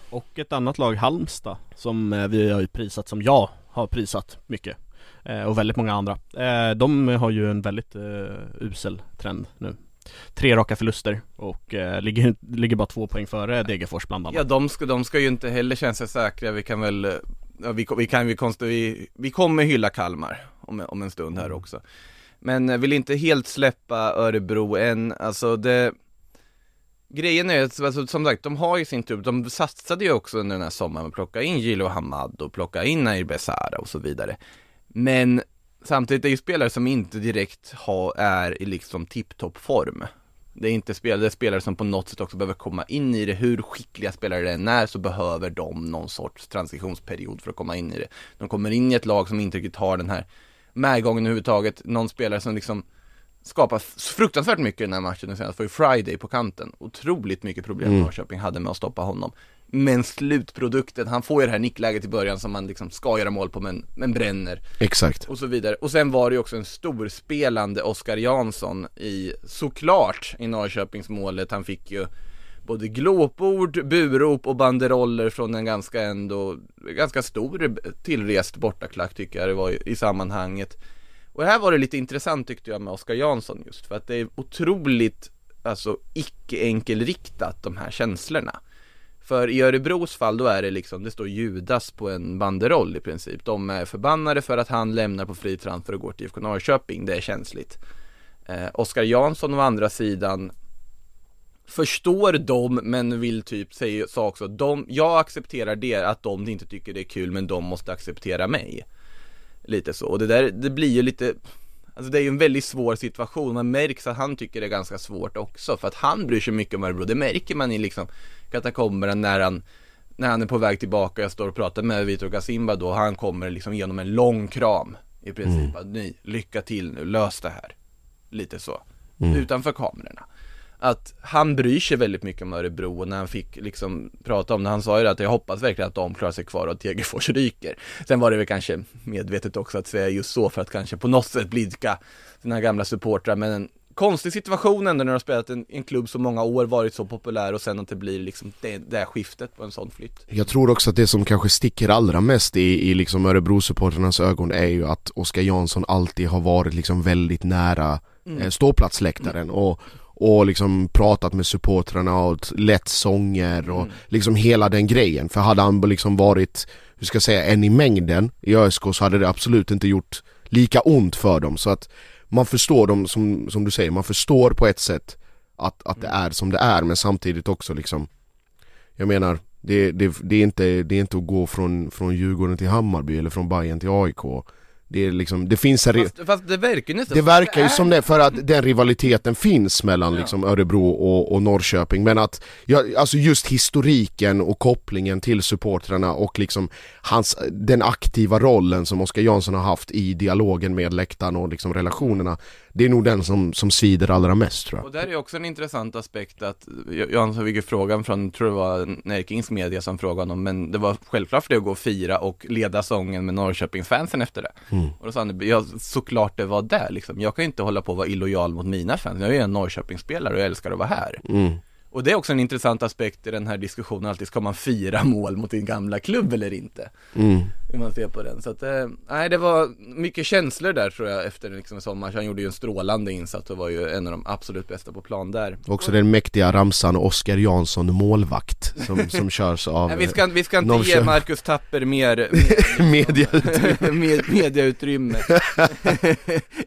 [SPEAKER 2] Och ett annat lag, Halmstad, som eh, vi har ju prisat, som jag har prisat mycket eh, Och väldigt många andra. Eh, De har ju en väldigt usel trend nu. Tre raka förluster och ligger, ligger bara två poäng före Degerfors bland annat.
[SPEAKER 1] Ja de ska, de ska ju inte heller känna sig säkra, vi kan väl, ja, vi, vi kan vi, konst, vi, vi kommer hylla Kalmar om, om en stund här också. Men vill inte helt släppa Örebro än, alltså det Grejen är att, alltså, som sagt, de har ju sin tur, de satsade ju också under den här sommaren att plocka in Gilo Hamad och plocka in Nair Besara och så vidare Men samtidigt är det ju spelare som inte direkt ha, är i liksom tipptoppform. det är inte spelare, det är spelare som på något sätt också behöver komma in i det. Hur skickliga spelare det än är så behöver de någon sorts transitionsperiod för att komma in i det. De kommer in i ett lag som inte riktigt har den här medgången överhuvudtaget. Någon spelare som liksom skapar fruktansvärt mycket i den här matchen den senaste var ju Friday på kanten. Otroligt mycket problem
[SPEAKER 3] Mm.
[SPEAKER 1] Norrköping hade med att stoppa honom. Men slutprodukten, han får ju det här nickläget i början som man liksom ska göra mål på men, men bränner
[SPEAKER 3] Exakt.
[SPEAKER 1] och så vidare. Och sen var det ju också en storspelande Oskar Jansson i, såklart, i Norrköpingsmålet. Han fick ju både glåpord, burop och banderoller från en ganska ändå, ganska stor tillrest bortaklack tycker jag det var i, i sammanhanget. Och här var det lite intressant tyckte jag med Oskar Jansson just för att det är otroligt, alltså icke enkelriktat de här känslorna. För i Örebros fall då är det liksom, det står Judas på en banderoll i princip. De är förbannade för att han lämnar på fri transfer och går till IFK Norrköping, det är känsligt. Eh, Oskar Jansson å andra sidan förstår dem men vill typ säga sa också de, jag accepterar det att de inte tycker det är kul men de måste acceptera mig. Lite så, och det där, det blir ju lite Alltså det är ju en väldigt svår situation, man märks att han tycker det är ganska svårt också för att han bryr sig mycket om Örebro, det märker man i liksom katakomberna när han när han är på väg tillbaka, jag står och pratar med Vitor Gasimba då, han kommer liksom genom en lång kram i princip, att nej, lycka till nu, lös det här. Lite så, utanför kamerorna. Att han bryr sig väldigt mycket om Örebro och när han fick liksom prata om det, han sa ju det att jag hoppas verkligen att de klarar sig kvar och att Degerfors ryker. Sen var det väl kanske medvetet också att säga just så för att kanske på något sätt blidka sina gamla supportrar men en konstig situation ändå när de har spelat en, en klubb så många år, varit så populär och sen att det blir liksom det, det här skiftet på en sån flytt.
[SPEAKER 3] Jag tror också att det som kanske sticker allra mest i, i liksom Örebro-supporternas ögon är ju att Oskar Jansson alltid har varit liksom väldigt nära eh, ståplatsläktaren och, och liksom pratat med supportrarna och lett sånger och liksom hela den grejen. För hade han liksom varit, hur ska jag säga, en i mängden i ÖSK så hade det absolut inte gjort lika ont för dem. Så att man förstår dem, som, som du säger, man förstår på ett sätt att, att det är som det är men samtidigt också liksom jag menar, det, det, det, är inte, det är inte att gå från, från Djurgården till Hammarby eller från Bayern till AIK Det är liksom, det finns en,
[SPEAKER 1] Fast, fast det verkar ju nästan
[SPEAKER 3] det verkar ju
[SPEAKER 1] är.
[SPEAKER 3] som det för att den rivaliteten finns mellan
[SPEAKER 1] Ja.
[SPEAKER 3] liksom Örebro och, och Norrköping men att, ja, alltså just historiken och kopplingen till supportrarna och liksom hans, den aktiva rollen som Oskar Jansson har haft i dialogen med läktaren och liksom relationerna Det är nog den som, som svider allra mest tror jag
[SPEAKER 1] Och där är också en intressant aspekt att, Jansson fick ju frågan från, tror det var Närkings media som frågade honom, men det var självklart för det att gå och fira och leda sången med Norrköpingsfansen efter det.
[SPEAKER 3] Mm.
[SPEAKER 1] Och då sa han, ja såklart det var det liksom. Jag kan ju inte hålla på att vara illojal mot mina fans. Jag är ju en Norrköpingsspelare och jag älskar att vara här.
[SPEAKER 3] Mm.
[SPEAKER 1] Och det är också en intressant aspekt i den här diskussionen alltid, ska man fira mål mot din gamla klubb eller inte?
[SPEAKER 3] Mm.
[SPEAKER 1] Hur man ser på den. Så att, eh, nej det var mycket känslor där tror jag efter liksom sommar. Så han gjorde ju en strålande insats och var ju en av de absolut bästa på plan där.
[SPEAKER 3] Också den mäktiga ramsan Oskar Jansson målvakt som, som körs av
[SPEAKER 1] Nej, vi ska, vi ska inte
[SPEAKER 3] Norrköping.
[SPEAKER 1] ge Marcus Tapper mer
[SPEAKER 3] media
[SPEAKER 1] med, mediautrymme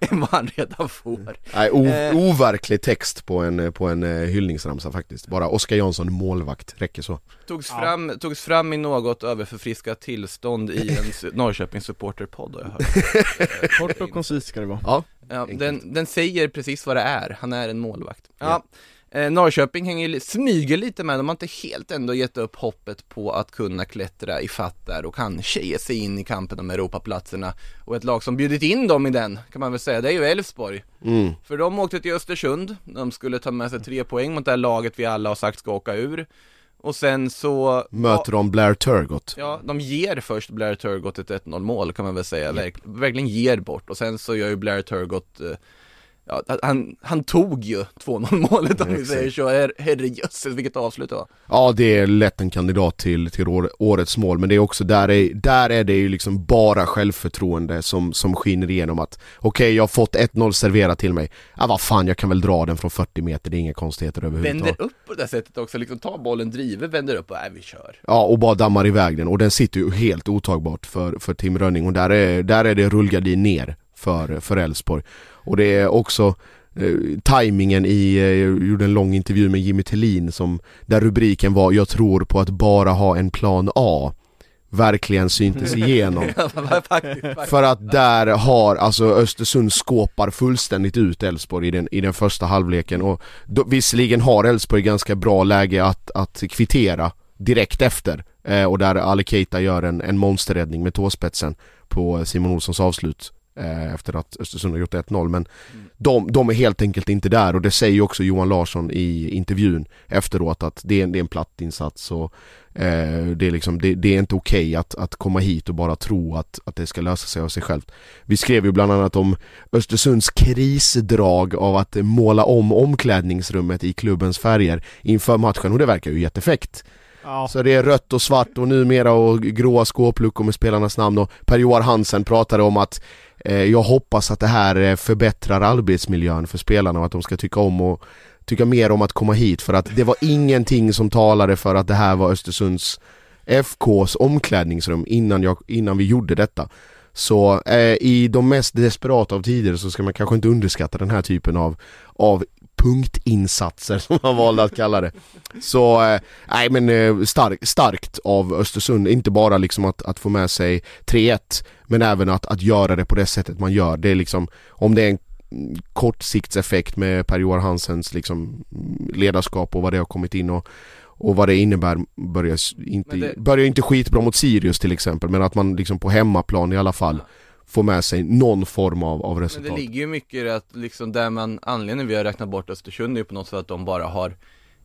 [SPEAKER 1] än vad han redan får.
[SPEAKER 3] Nej,
[SPEAKER 1] Eh.
[SPEAKER 3] overklig text på en, på en eh, hyllningsramsa faktiskt Bara Oskar Jansson målvakt, räcker så
[SPEAKER 1] Togs,
[SPEAKER 2] Ja.
[SPEAKER 1] fram, togs fram i något överförfriskat tillstånd i en Norrköpings supporterpodd har jag hört.
[SPEAKER 2] Kort och koncist ska det vara
[SPEAKER 3] Ja,
[SPEAKER 1] Ja, den, den säger precis vad det är, han är en målvakt. Ja. Eh, Norrköping hänger, smyger lite med, de har inte helt ändå gett upp hoppet på att kunna klättra i fatt där och kanske ge sig in i kampen om Europaplatserna. Och ett lag som bjudit in dem i den, kan man väl säga, det är ju Elfsborg.
[SPEAKER 3] mm.
[SPEAKER 1] För de åkte till Östersund, de skulle ta med sig tre poäng mot det här laget vi alla har sagt ska åka ur. Och sen så
[SPEAKER 3] möter de Blair Turgott
[SPEAKER 1] Ja, de ger först Blair Turgott ett 1-0 mål kan man väl säga, Verk, verkligen ger bort och sen så gör ju Blair Turgott eh, Ja, han, han tog ju 2-0 målet om vi säger så, Her, herrejösses vilket avslut det var.
[SPEAKER 3] Ja det är lätt en kandidat till, till år- årets mål men det är också, där är, där är det ju liksom bara självförtroende som, som skiner igenom att Okej jag har fått 1-0 serverat till mig, ja vad fan jag kan väl dra den från 40 meter, det är inga konstigheter överhuvudtaget.
[SPEAKER 1] Vänder upp på det sättet också, liksom tar bollen, driver, vänder upp och nej vi kör.
[SPEAKER 3] Ja och bara dammar iväg den och den sitter ju helt otagbart för, för Tim Rönning och där är, där är det rullgardin ner för, för Elfsborg. Och det är också eh, tajmingen i, eh, jag gjorde en lång intervju med Jimmy Tillin som Där rubriken var 'Jag tror på att bara ha en plan A' Verkligen syntes igenom.
[SPEAKER 1] Faktiskt, faktiskt.
[SPEAKER 3] För att där har, alltså Östersund skåpar fullständigt ut Elfsborg i den, i den första halvleken. Och då, visserligen har Elfsborg ganska bra läge att, att kvittera direkt efter eh, och där Ali Keita gör en, en monsterräddning med tåspetsen på Simon Olssons avslut eh, efter att Östersund har gjort 1-0 men de, de är helt enkelt inte där och det säger också Johan Larsson i intervjun efteråt att det är, en- det är en platt insats och eh, det, är liksom, det, det är inte okej att, att komma hit och bara tro att, att det ska lösa sig av sig självt. Vi skrev ju bland annat om Östersunds krisdrag av att måla om omklädningsrummet i klubbens färger inför matchen och det verkar ju jättefäkt.
[SPEAKER 2] Ja,
[SPEAKER 3] Så det är rött och svart och numera och gråa skåpluckor med spelarnas namn och Per-Joar Hansen pratade om att eh, jag hoppas att det här eh, förbättrar arbetsmiljön för spelarna och att de ska tycka om och tycka mer om att komma hit för att det var ingenting som talade för att det här var Östersunds FKs omklädningsrum innan, jag, innan vi gjorde detta. Så eh, i de mest desperata av tider så ska man kanske inte underskatta den här typen av, av punktinsatser som man valde att kalla det. Så, eh, nej men eh, stark, starkt av Östersund, inte bara liksom att, att få med sig 3-1 men även att, att göra det på det sättet man gör. Det är liksom, om det är en kortsiktseffekt med Per-Johan Hansens liksom ledarskap och vad det har kommit in och och vad det innebär börjar inte,
[SPEAKER 1] Men det-
[SPEAKER 3] börjar inte skitbra mot Sirius till exempel men att man liksom på hemmaplan i alla fall får med sig någon form av, av
[SPEAKER 1] Men
[SPEAKER 3] resultat.
[SPEAKER 1] det ligger ju mycket i det att liksom där man, anledningen vi har räknat bort Östersund är ju på något sätt att de bara har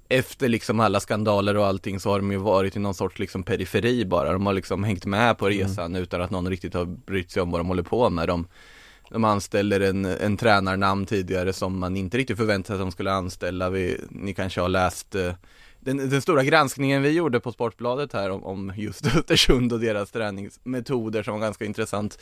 [SPEAKER 1] efter liksom alla skandaler och allting så har de ju varit i någon sorts liksom periferi bara. De har liksom hängt med på resan utan att någon riktigt har brytt sig om vad de håller på med. De, de anställer en, en tränarnamn tidigare som man inte riktigt förväntade sig att de skulle anställa. Vi, ni kanske har läst eh, den, den stora granskningen vi gjorde på Sportbladet här om, om just Östersund och deras träningsmetoder som var ganska intressant.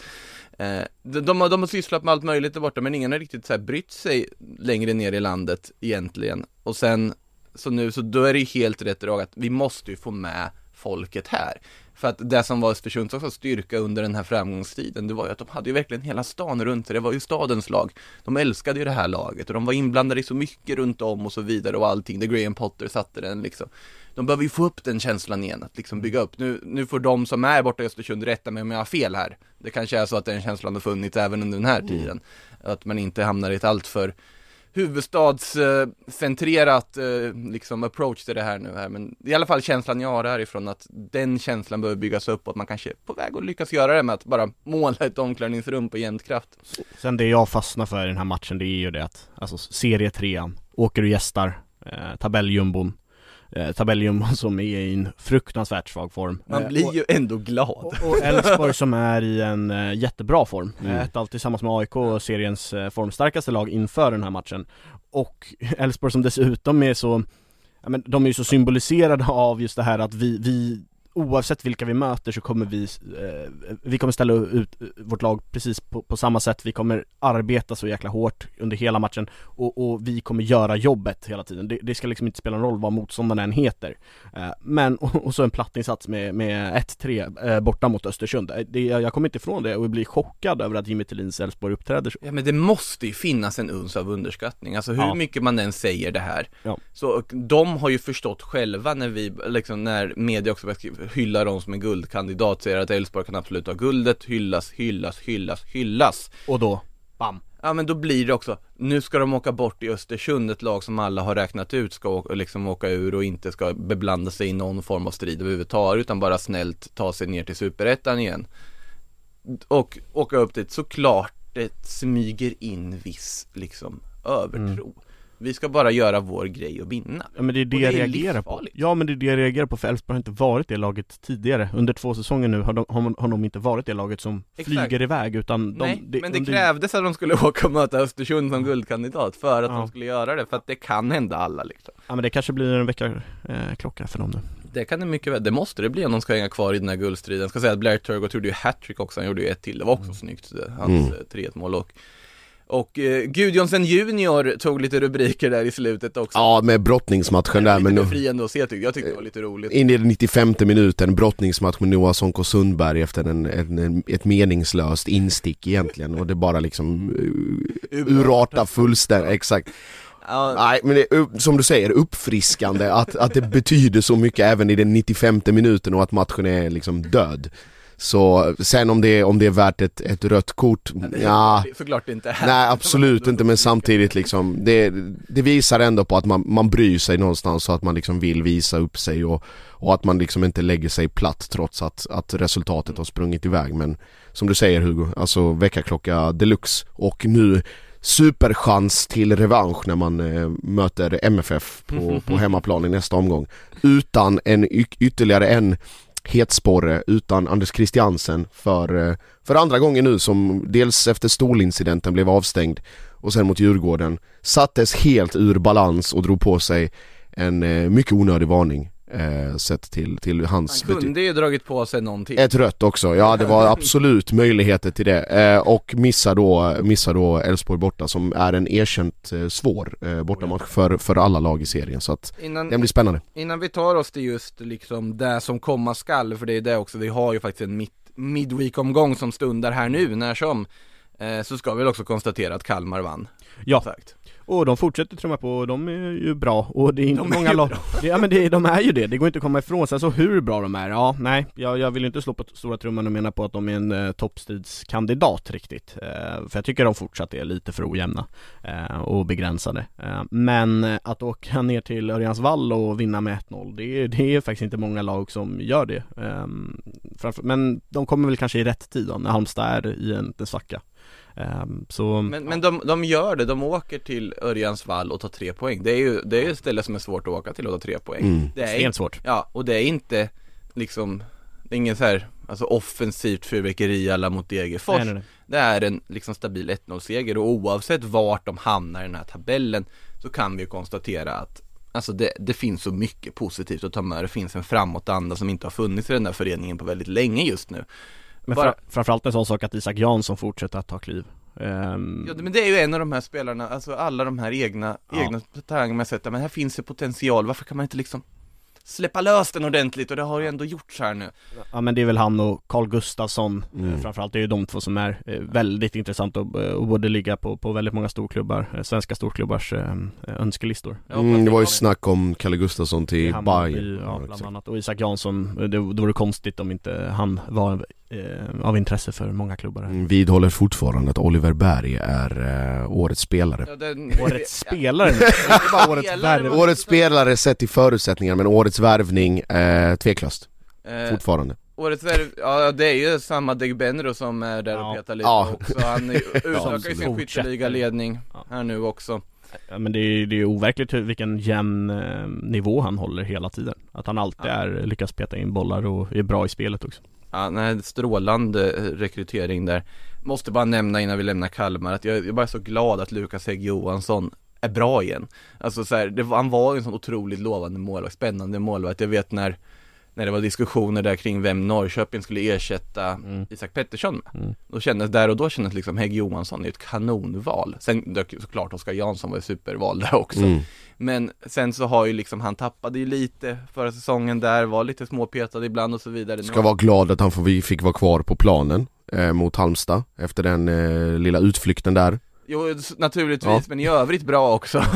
[SPEAKER 1] Eh, de, de, har, de har sysslat med allt möjligt där borta men ingen har riktigt så här brytt sig längre ner i landet egentligen. Och sen, så nu, så då är det ju helt rätt drag att vi måste ju få med folket här. För att det som var Östersunds också styrka under den här framgångstiden, det var ju att de hade ju verkligen hela stan runt sig, det var ju stadens lag. De älskade ju det här laget och de var inblandade i så mycket runt om och så vidare och allting, där Graham Potter satte den liksom. De behöver ju få upp den känslan igen, att liksom bygga upp. Nu, nu får de som är borta i Östersund rätta mig om jag har fel här. Det kanske är så att den känslan har funnits även under den här tiden. Att man inte hamnar i ett alltför huvudstadscentrerat eh, liksom approach till det här nu här. Men i alla fall känslan jag har härifrån att den känslan behöver byggas upp och att man kanske är på väg att lyckas göra det med att bara måla ett omklädningsrum på jämnt kraft.
[SPEAKER 2] sen det jag fastnar för i den här matchen det är ju det att Alltså serie trean, åker du gästar, eh, tabelljumbon eh, tabelljumbo som är i en fruktansvärt svag form
[SPEAKER 1] Man
[SPEAKER 2] Eh,
[SPEAKER 1] blir
[SPEAKER 2] och-
[SPEAKER 1] ju ändå glad
[SPEAKER 2] och Elfsborg som är i en eh, jättebra form,
[SPEAKER 3] Mm.
[SPEAKER 2] mm. ett allt tillsammans med AIK, seriens eh, formstarkaste lag inför den här matchen Och Elfsborg som dessutom är så, ja, men de är ju så symboliserade av just det här att vi, vi Oavsett vilka vi möter så kommer vi, eh, vi kommer ställa ut eh, vårt lag precis på, på samma sätt, vi kommer arbeta så jäkla hårt under hela matchen och, och vi kommer göra jobbet hela tiden. Det, det ska liksom inte spela någon roll vad motståndaren än heter. Eh, men, och, och så en plattinsats med, med 1-3 eh, borta mot Östersund. Eh, Det, jag kommer inte ifrån det och blir chockad över att Jimmy Tillins Elfsborg uppträder så.
[SPEAKER 1] Ja men det måste ju finnas en uns av underskattning, alltså hur
[SPEAKER 2] Ja.
[SPEAKER 1] mycket man än säger det här
[SPEAKER 2] Ja.
[SPEAKER 1] Så de har ju förstått själva när vi, liksom när media också beskriver- hyllar dem som en guldkandidat, säger att Elfsborg kan absolut ha guldet, hyllas, hyllas, hyllas, hyllas.
[SPEAKER 2] Och då, bam!
[SPEAKER 1] Ja men då blir det också, nu ska de åka bort i Östersund, ett lag som alla har räknat ut ska åka, liksom åka ur och inte ska beblanda sig i någon form av strid överhuvudtaget utan bara snällt ta sig ner till superettan igen. Och åka upp dit, såklart det smyger in viss liksom övertro Vi ska bara göra vår grej och vinna
[SPEAKER 2] Ja men det är det
[SPEAKER 1] det
[SPEAKER 2] jag reagerar på.
[SPEAKER 1] livsfarligt.
[SPEAKER 2] Ja men det är det jag reagerar på för Elfsborg har inte varit det laget tidigare. Under två säsonger nu har de, har, har de inte varit det laget som
[SPEAKER 1] Exakt.
[SPEAKER 2] flyger iväg utan de,
[SPEAKER 1] Nej,
[SPEAKER 2] det-
[SPEAKER 1] men det
[SPEAKER 2] under-
[SPEAKER 1] krävdes att de skulle åka och möta Östersund som guldkandidat för att
[SPEAKER 2] Ja.
[SPEAKER 1] de skulle göra det, för att det kan hända alla liksom
[SPEAKER 2] Ja men det kanske blir en vecka eh, klocka för dem nu.
[SPEAKER 1] Det kan det mycket väl, det måste det bli om de ska hänga kvar i den här guldstriden. Jag ska säga att Blair Turgott gjorde ju hattrick också, han gjorde ju ett till, det var också snyggt, eh, hans
[SPEAKER 3] Mm.
[SPEAKER 1] mm. 3-1 mål och och eh, Gudjonsen Junior tog lite rubriker där i slutet också.
[SPEAKER 3] Ja, med brottningsmatchen där men nu,
[SPEAKER 1] befriande att se jag, jag tyckte det var lite roligt.
[SPEAKER 3] In i den 95 minuten, brottningsmatch med Noah Sonko Sundberg efter en, en, en, ett meningslöst instick egentligen. Och det bara liksom uh, urarta fullständigt, exakt.
[SPEAKER 1] Ja,
[SPEAKER 3] Nej men det, som du säger, uppfriskande att, att det betyder så mycket även i den 95 minuten och att matchen är liksom död Så sen om det om det är värt ett, ett rött kort, ja.
[SPEAKER 1] såklart inte.
[SPEAKER 3] Nej absolut inte men samtidigt liksom det, det visar ändå på att man, man bryr sig någonstans så att man liksom vill visa upp sig och, och att man liksom inte lägger sig platt trots att, att resultatet har sprungit iväg. Men Som du säger Hugo, alltså väckarklocka deluxe och nu superchans till revansch när man eh, möter MFF på, på hemmaplan i nästa omgång. Utan en ytterligare en hetsporre utan Anders Christiansen för, eh, för andra gången nu som dels efter stolincidenten blev avstängd och sen mot Djurgården sattes helt ur balans och drog på sig en eh, mycket onödig varning eh, sett till, till hans
[SPEAKER 1] Han kunde ju dragit på sig någonting.
[SPEAKER 3] Ett rött också, ja det var absolut möjligheter till det. Eh, och missar då, missar då Elfsborg borta som är en erkänt eh, svår eh, bortamatch för, för alla lag i serien. Så att
[SPEAKER 1] Innan,
[SPEAKER 3] den blir spännande.
[SPEAKER 1] innan vi tar oss till just liksom det som komma skall, för det är det också, vi har ju faktiskt en mid, midweek-omgång som stundar här nu, när som eh, Så ska vi också konstatera att Kalmar vann,
[SPEAKER 2] Ja,
[SPEAKER 1] sagt
[SPEAKER 2] och de fortsätter trumma på och de är ju bra och det är inte
[SPEAKER 1] De
[SPEAKER 2] många
[SPEAKER 1] ju
[SPEAKER 2] lag. Ja men det, de är ju det, det går inte att komma ifrån. Sen så hur bra de är, ja nej, jag, jag vill inte slå på stora trumman och mena på att de är en eh, toppstridskandidat riktigt. Eh, för jag tycker de fortsatt är lite för ojämna eh, och begränsade. Eh, men eh, att åka ner till Örjansvall och vinna med 1-0, det, det är faktiskt inte många lag som gör det. Eh, framför, men de kommer väl kanske i rätt tid då, när Halmstad är i en, en svacka. Eh, så,
[SPEAKER 1] Men, men de, de gör det, de åker till Örjansvall och tar tre poäng Det är ju, det är ju ett ställe som är svårt att åka till och ta tre poäng
[SPEAKER 3] Mm.
[SPEAKER 1] Det är
[SPEAKER 2] extremt svårt.
[SPEAKER 1] Ja, och det är inte liksom Det är ingen så här, alltså offensivt fyrverkeri alla mot Degerfors
[SPEAKER 2] Nej, nej, nej.
[SPEAKER 1] Det är en liksom stabil 1-0-seger och oavsett vart de hamnar i den här tabellen Så kan vi ju konstatera att Alltså det, det finns så mycket positivt att ta med Det finns en framåtanda som inte har funnits i den där föreningen på väldigt länge just nu
[SPEAKER 2] Men
[SPEAKER 1] Bara-
[SPEAKER 2] fra, framförallt en sån sak att Isak Jansson fortsätter att ta kliv. Ehm,
[SPEAKER 1] Ja men det är ju en av de här spelarna, alltså alla de här egna,
[SPEAKER 2] Ja.
[SPEAKER 1] egna talanger man sett, men här finns det potential, varför kan man inte liksom släppa lös den ordentligt? Och det har ju ändå gjorts här nu
[SPEAKER 2] Ja men det är väl han och Carl Gustafsson
[SPEAKER 3] Mm.
[SPEAKER 2] eh, Framförallt det är ju de två som är eh, väldigt intressanta och, eh, och borde ligga på, på väldigt många storklubbar, svenska storklubbars önskelistor
[SPEAKER 3] Mm, det var ju snack om Kalle Gustafsson till Bayern
[SPEAKER 2] Ja, bland annat. Och Isak Jansson, det, det vore konstigt om inte han var eh, av intresse för många klubbar.
[SPEAKER 3] Mm, Vidhåller fortfarande att Oliver Berg är eh, årets spelare
[SPEAKER 1] Ja, den,
[SPEAKER 2] Årets spelare, bara årets
[SPEAKER 1] Spelare.
[SPEAKER 2] värv.
[SPEAKER 3] Årets spelare sett till förutsättningar men årets värvning, eh, tveklöst
[SPEAKER 1] eh,
[SPEAKER 3] fortfarande
[SPEAKER 1] Årets värv, ja det är ju samma Degbenro som är där
[SPEAKER 2] Ja.
[SPEAKER 1] och petar lite
[SPEAKER 3] Ja.
[SPEAKER 1] också Han är- utökar ju sin skytteligaledning
[SPEAKER 2] Ja.
[SPEAKER 1] här nu också
[SPEAKER 2] Ja, men det är, det är overkligt hur, vilken jämn eh, nivå han håller hela tiden. Att han alltid
[SPEAKER 1] Ja.
[SPEAKER 2] är, lyckas peta in bollar och är bra i spelet också.
[SPEAKER 1] Ja, nej, strålande eh, rekrytering där. Måste bara nämna innan vi lämnar Kalmar att jag, jag är bara så glad att Lukas Hägg Johansson är bra igen. Alltså så här, det, han var ju en sån otroligt lovande målvakt, spännande målvakt. Jag vet när, när det var diskussioner där kring vem Norrköping skulle ersätta
[SPEAKER 2] Mm.
[SPEAKER 1] Isak Pettersson med.
[SPEAKER 2] Mm.
[SPEAKER 1] Då kändes, där och då kändes liksom Hägg Johansson är ett kanonval. Sen dök ju såklart Oskar Jansson var ett superval där också.
[SPEAKER 3] Mm.
[SPEAKER 1] Men sen så har ju liksom, han tappade ju lite förra säsongen där, var lite småpetad ibland och så vidare.
[SPEAKER 3] Ska vara glad att han får, vi fick vara kvar på planen eh, mot Halmstad efter den eh, lilla utflykten där.
[SPEAKER 1] Jo, naturligtvis,
[SPEAKER 3] Ja.
[SPEAKER 1] men i övrigt bra också.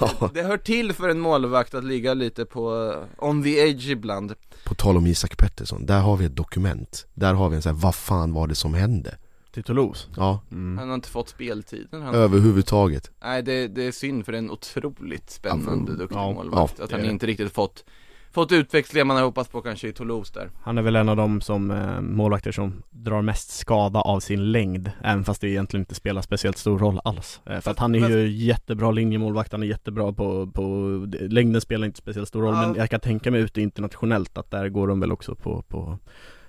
[SPEAKER 3] Ja.
[SPEAKER 1] det hör till för en målvakt att ligga lite på on the edge ibland.
[SPEAKER 3] På tal om Isak Pettersson, där har vi ett dokument. Där har vi en sån här, vad fan var det som hände?
[SPEAKER 2] Till Toulouse.
[SPEAKER 3] Ja,
[SPEAKER 2] Mm.
[SPEAKER 1] Han har inte fått speltiden. Han...
[SPEAKER 3] överhuvudtaget.
[SPEAKER 1] Nej, det, det är synd för en otroligt spännande,
[SPEAKER 3] Ja,
[SPEAKER 1] duktig
[SPEAKER 2] ja,
[SPEAKER 1] målvakt.
[SPEAKER 3] ja,
[SPEAKER 1] att
[SPEAKER 3] det
[SPEAKER 1] han
[SPEAKER 3] är det.
[SPEAKER 1] inte riktigt fått, fått utväxling man har hoppats på kanske i Toulouse där.
[SPEAKER 2] Han är väl en av de som eh, målvakter som drar mest skada av sin längd Även fast det egentligen inte spelar speciellt stor roll alls eh, För att han är ju jättebra linjemålvakt, han är jättebra på, på Längden spelar inte speciellt stor roll
[SPEAKER 1] Ja.
[SPEAKER 2] men jag kan tänka mig ute internationellt att där går de väl också på, på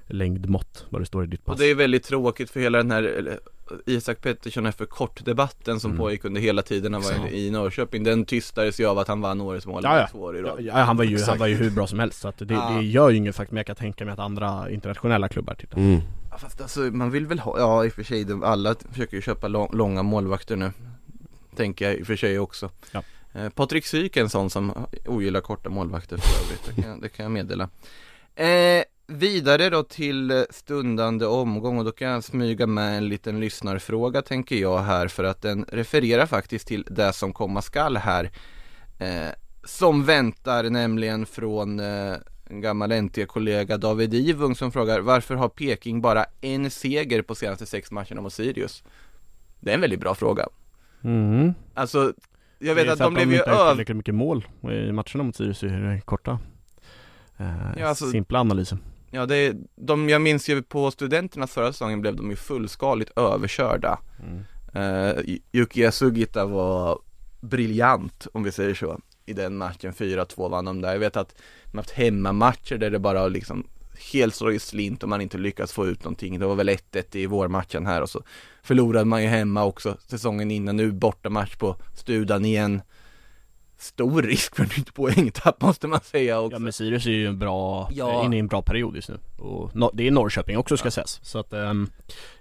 [SPEAKER 2] längdmått vad det står i ditt
[SPEAKER 1] Och
[SPEAKER 2] pass
[SPEAKER 1] det är väldigt tråkigt för hela den här Isak Pettersson är för kort debatten som
[SPEAKER 2] Mm.
[SPEAKER 1] pågick under hela tiden han var
[SPEAKER 3] Exakt.
[SPEAKER 1] i Norrköping Den tystades ju av att han vann årets mål
[SPEAKER 2] Ja, ja.
[SPEAKER 1] två år i rad.
[SPEAKER 2] Ja, han var ju, han var ju hur bra som helst så att det,
[SPEAKER 1] Ja.
[SPEAKER 2] det gör ju ingen fakt men jag kan tänka mig att andra internationella klubbar tittar
[SPEAKER 3] Mm.
[SPEAKER 1] Ja, Fast alltså man vill väl ha, ja i och för sig, alla försöker ju köpa lång, långa målvakter nu Tänker jag i och för sig också
[SPEAKER 2] Ja.
[SPEAKER 1] eh, Patrik Syk är en sån som ogillar korta målvakter för övrigt, det kan, det kan jag meddela eh, Vidare då till eh, stundande omgång och då kan jag smyga med en liten lyssnarfråga tänker jag här för att den refererar faktiskt till det som komma skall här eh, Som väntar nämligen från eh, en gammal NT-kollega David Ivung som frågar varför har Peking bara en seger på senaste sex matcherna mot Sirius? Det är en väldigt bra fråga.
[SPEAKER 2] mm.
[SPEAKER 1] Alltså, jag
[SPEAKER 2] Det
[SPEAKER 1] vet
[SPEAKER 2] är
[SPEAKER 1] att de blev ju över...
[SPEAKER 2] tillräckligt mycket mål i matcherna mot Sirius i den korta eh,
[SPEAKER 1] Ja, alltså-
[SPEAKER 2] Simpla analysen
[SPEAKER 1] Ja, det är, de, jag minns ju på studenternas förra säsongen blev de ju fullskaligt överkörda.
[SPEAKER 2] mm.
[SPEAKER 1] Uh, Yukiya Sugita var briljant om vi säger så i den matchen, 4-2 vann de där. Jag vet att de har haft hemmamatcher där det bara liksom helt slår i slint och man inte lyckas få ut någonting. Det var väl 1-1 i vårmatchen här och så förlorade man ju hemma också säsongen innan. Nu bortamatch på Studan igen. Stor risk för nytt poängtapp måste man säga också.
[SPEAKER 2] Ja men Sirius är ju en bra,
[SPEAKER 1] Ja.
[SPEAKER 2] inne i en bra period just nu och no, det är Norrköping också ska sägas Så att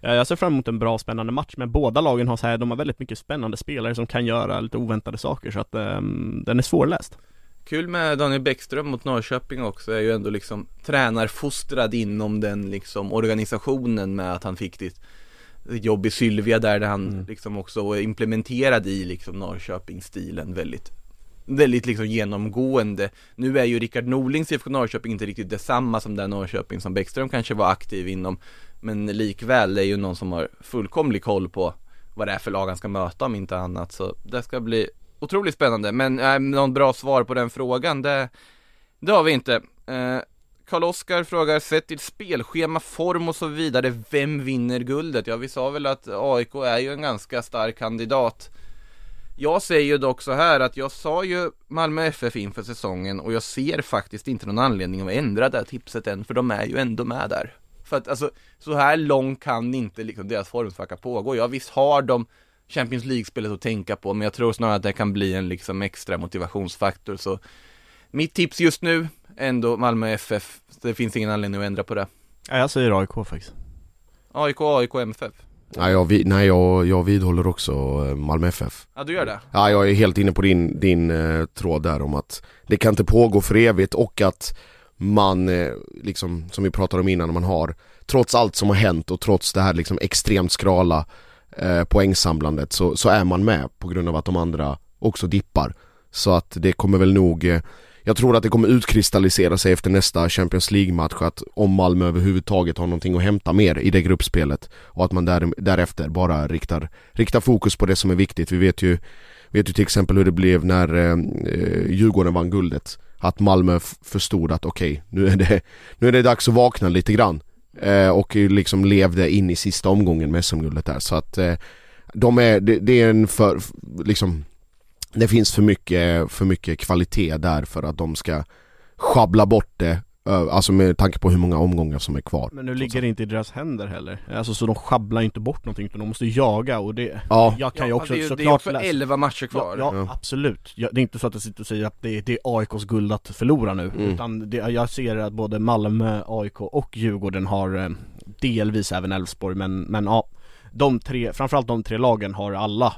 [SPEAKER 2] ja, jag ser fram emot en bra spännande match men båda lagen har så här, de har väldigt mycket spännande spelare som kan göra lite oväntade saker så att ehm, den är svårläst
[SPEAKER 1] Kul med Daniel Bäckström mot Norrköping också är ju ändå liksom tränarfostrad inom den liksom organisationen med att han fick ditt jobb i Sylvia där, där han
[SPEAKER 2] Mm.
[SPEAKER 1] liksom också är implementerad i liksom Norrköpingsstilen väldigt Väldigt liksom genomgående. Nu är ju Rickard Norlings IFK Norrköping inte riktigt detsamma som den Norrköping som Bäckström kanske var aktiv inom. Men likväl det är ju någon som har fullkomlig koll på vad det är för lag han ska möta om inte annat. Så det ska bli otroligt spännande. Men äh, någon bra svar på den frågan det, det har vi inte. Eh, Karl-Oskar frågar, sett till spelschema, form och så vidare, vem vinner guldet? Ja, vi sa väl att AIK är ju en ganska stark kandidat. Jag säger ju dock så här att jag sa ju Malmö FF inför säsongen och jag ser faktiskt inte någon anledning att ändra det här tipset än, för de är ju ändå med där För att alltså, så här långt kan inte liksom deras formsvacka pågå. Ja, visst har de Champions League-spelet att tänka på, men jag tror snarare att det kan bli en liksom extra motivationsfaktor, så mitt tips just nu, ändå Malmö FF. Det finns ingen anledning att ändra på det.
[SPEAKER 2] Ja jag säger AIK faktiskt
[SPEAKER 1] AIK, AIK, MFF.
[SPEAKER 3] Nej, jag, vi- nej jag, jag vidhåller också eh, Malmö FF.
[SPEAKER 1] Ja, du gör det?
[SPEAKER 3] Ja, jag är helt inne på din, din eh, tråd där om att det kan inte pågå för evigt och att man, eh, liksom som vi pratade om innan, man har trots allt som har hänt och trots det här liksom extremt skrala eh, poängsamlandet så, så är man med på grund av att de andra också dippar. Så att det kommer väl nog eh, jag tror att det kommer utkristallisera sig efter nästa Champions League-match att om Malmö överhuvudtaget har någonting att hämta mer i det gruppspelet och att man där, därefter bara riktar, riktar fokus på det som är viktigt. Vi vet ju, vet ju till exempel hur det blev när eh, eh Djurgården vann guldet. Att Malmö f- förstod att okej, nu, är det, nu är det dags att vakna lite grann. Eh, och liksom levde in i sista omgången med SM-guldet där. Så att eh, de är, det, det är en för, liksom det finns för mycket, för mycket kvalitet där för att de ska schabbla bort det Alltså med tanke på hur många omgångar som är kvar
[SPEAKER 2] Men nu ligger det inte i deras händer heller Alltså så de schabblar inte bort någonting utan de måste jaga och det
[SPEAKER 3] Ja,
[SPEAKER 2] Jag kan ju
[SPEAKER 1] Ja,
[SPEAKER 2] också
[SPEAKER 1] det ju, det är
[SPEAKER 2] såklart
[SPEAKER 1] också
[SPEAKER 2] läsa
[SPEAKER 1] 11 matcher kvar.
[SPEAKER 2] Ja, ja
[SPEAKER 3] Ja.
[SPEAKER 2] absolut. Ja, det är inte så att jag sitter och säger att det är, det är AIKs guld att förlora nu
[SPEAKER 3] Mm.
[SPEAKER 2] Utan det, jag ser att både Malmö, AIK och Djurgården har eh, delvis även Elfsborg men, men ja De tre, framförallt de tre lagen har alla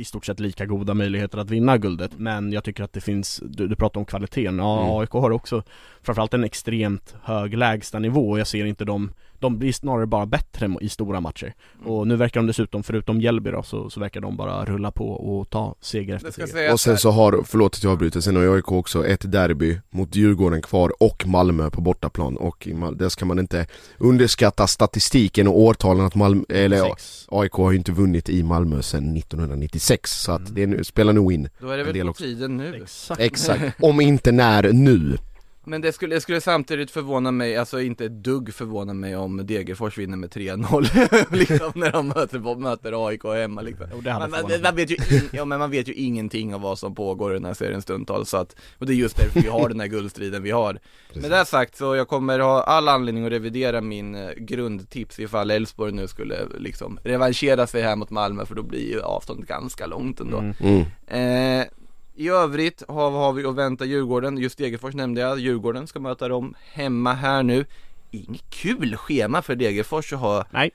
[SPEAKER 2] i stort sett lika goda möjligheter att vinna guldet Men jag tycker att det finns, du, du pratar om kvaliteten, ja
[SPEAKER 3] Mm.
[SPEAKER 2] AIK har också framförallt en extremt hög lägstanivå och jag ser inte dem de blir snarare bara bättre i stora matcher
[SPEAKER 1] Mm.
[SPEAKER 2] Och nu verkar de dessutom, förutom Mjällby då, så, så verkar de bara rulla på och ta seger efter seger
[SPEAKER 3] och sen så har, förlåt att jag avbryter, sen har AIK också ett derby mot Djurgården kvar och Malmö på bortaplan och i Mal- där ska man inte underskatta statistiken och årtalen att Malmö, eller. AIK har ju inte vunnit i Malmö sedan 1996 så att
[SPEAKER 2] Mm.
[SPEAKER 3] det är nu, spelar nog in
[SPEAKER 1] Då är det väl
[SPEAKER 3] del
[SPEAKER 1] på
[SPEAKER 3] också.
[SPEAKER 1] tiden nu.
[SPEAKER 2] Exakt
[SPEAKER 3] Exakt, om inte när nu
[SPEAKER 1] Men det skulle, det skulle samtidigt förvåna mig, alltså inte ett dugg förvåna mig om Degerfors vinner med 3-0 liksom när de möter, möter AIK hemma liksom.
[SPEAKER 2] Jo, det
[SPEAKER 1] Man, man, man, vet ju in, ja, men man vet ju ingenting av vad som pågår i den här serien stundtals så att, och det är just därför vi har den här guldstriden vi har. Med det sagt så jag kommer ha all anledning att revidera min eh, grundtips ifall Elfsborg nu skulle liksom revanschera sig här mot Malmö för då blir ju avståndet ganska långt ändå.
[SPEAKER 2] Mm.
[SPEAKER 3] mm.
[SPEAKER 1] Eh, I övrigt har, har vi att vänta Djurgården, just Degerfors nämnde jag, Djurgården ska möta dem hemma här nu. Inget kul schema för Degerfors att ha
[SPEAKER 2] Nej.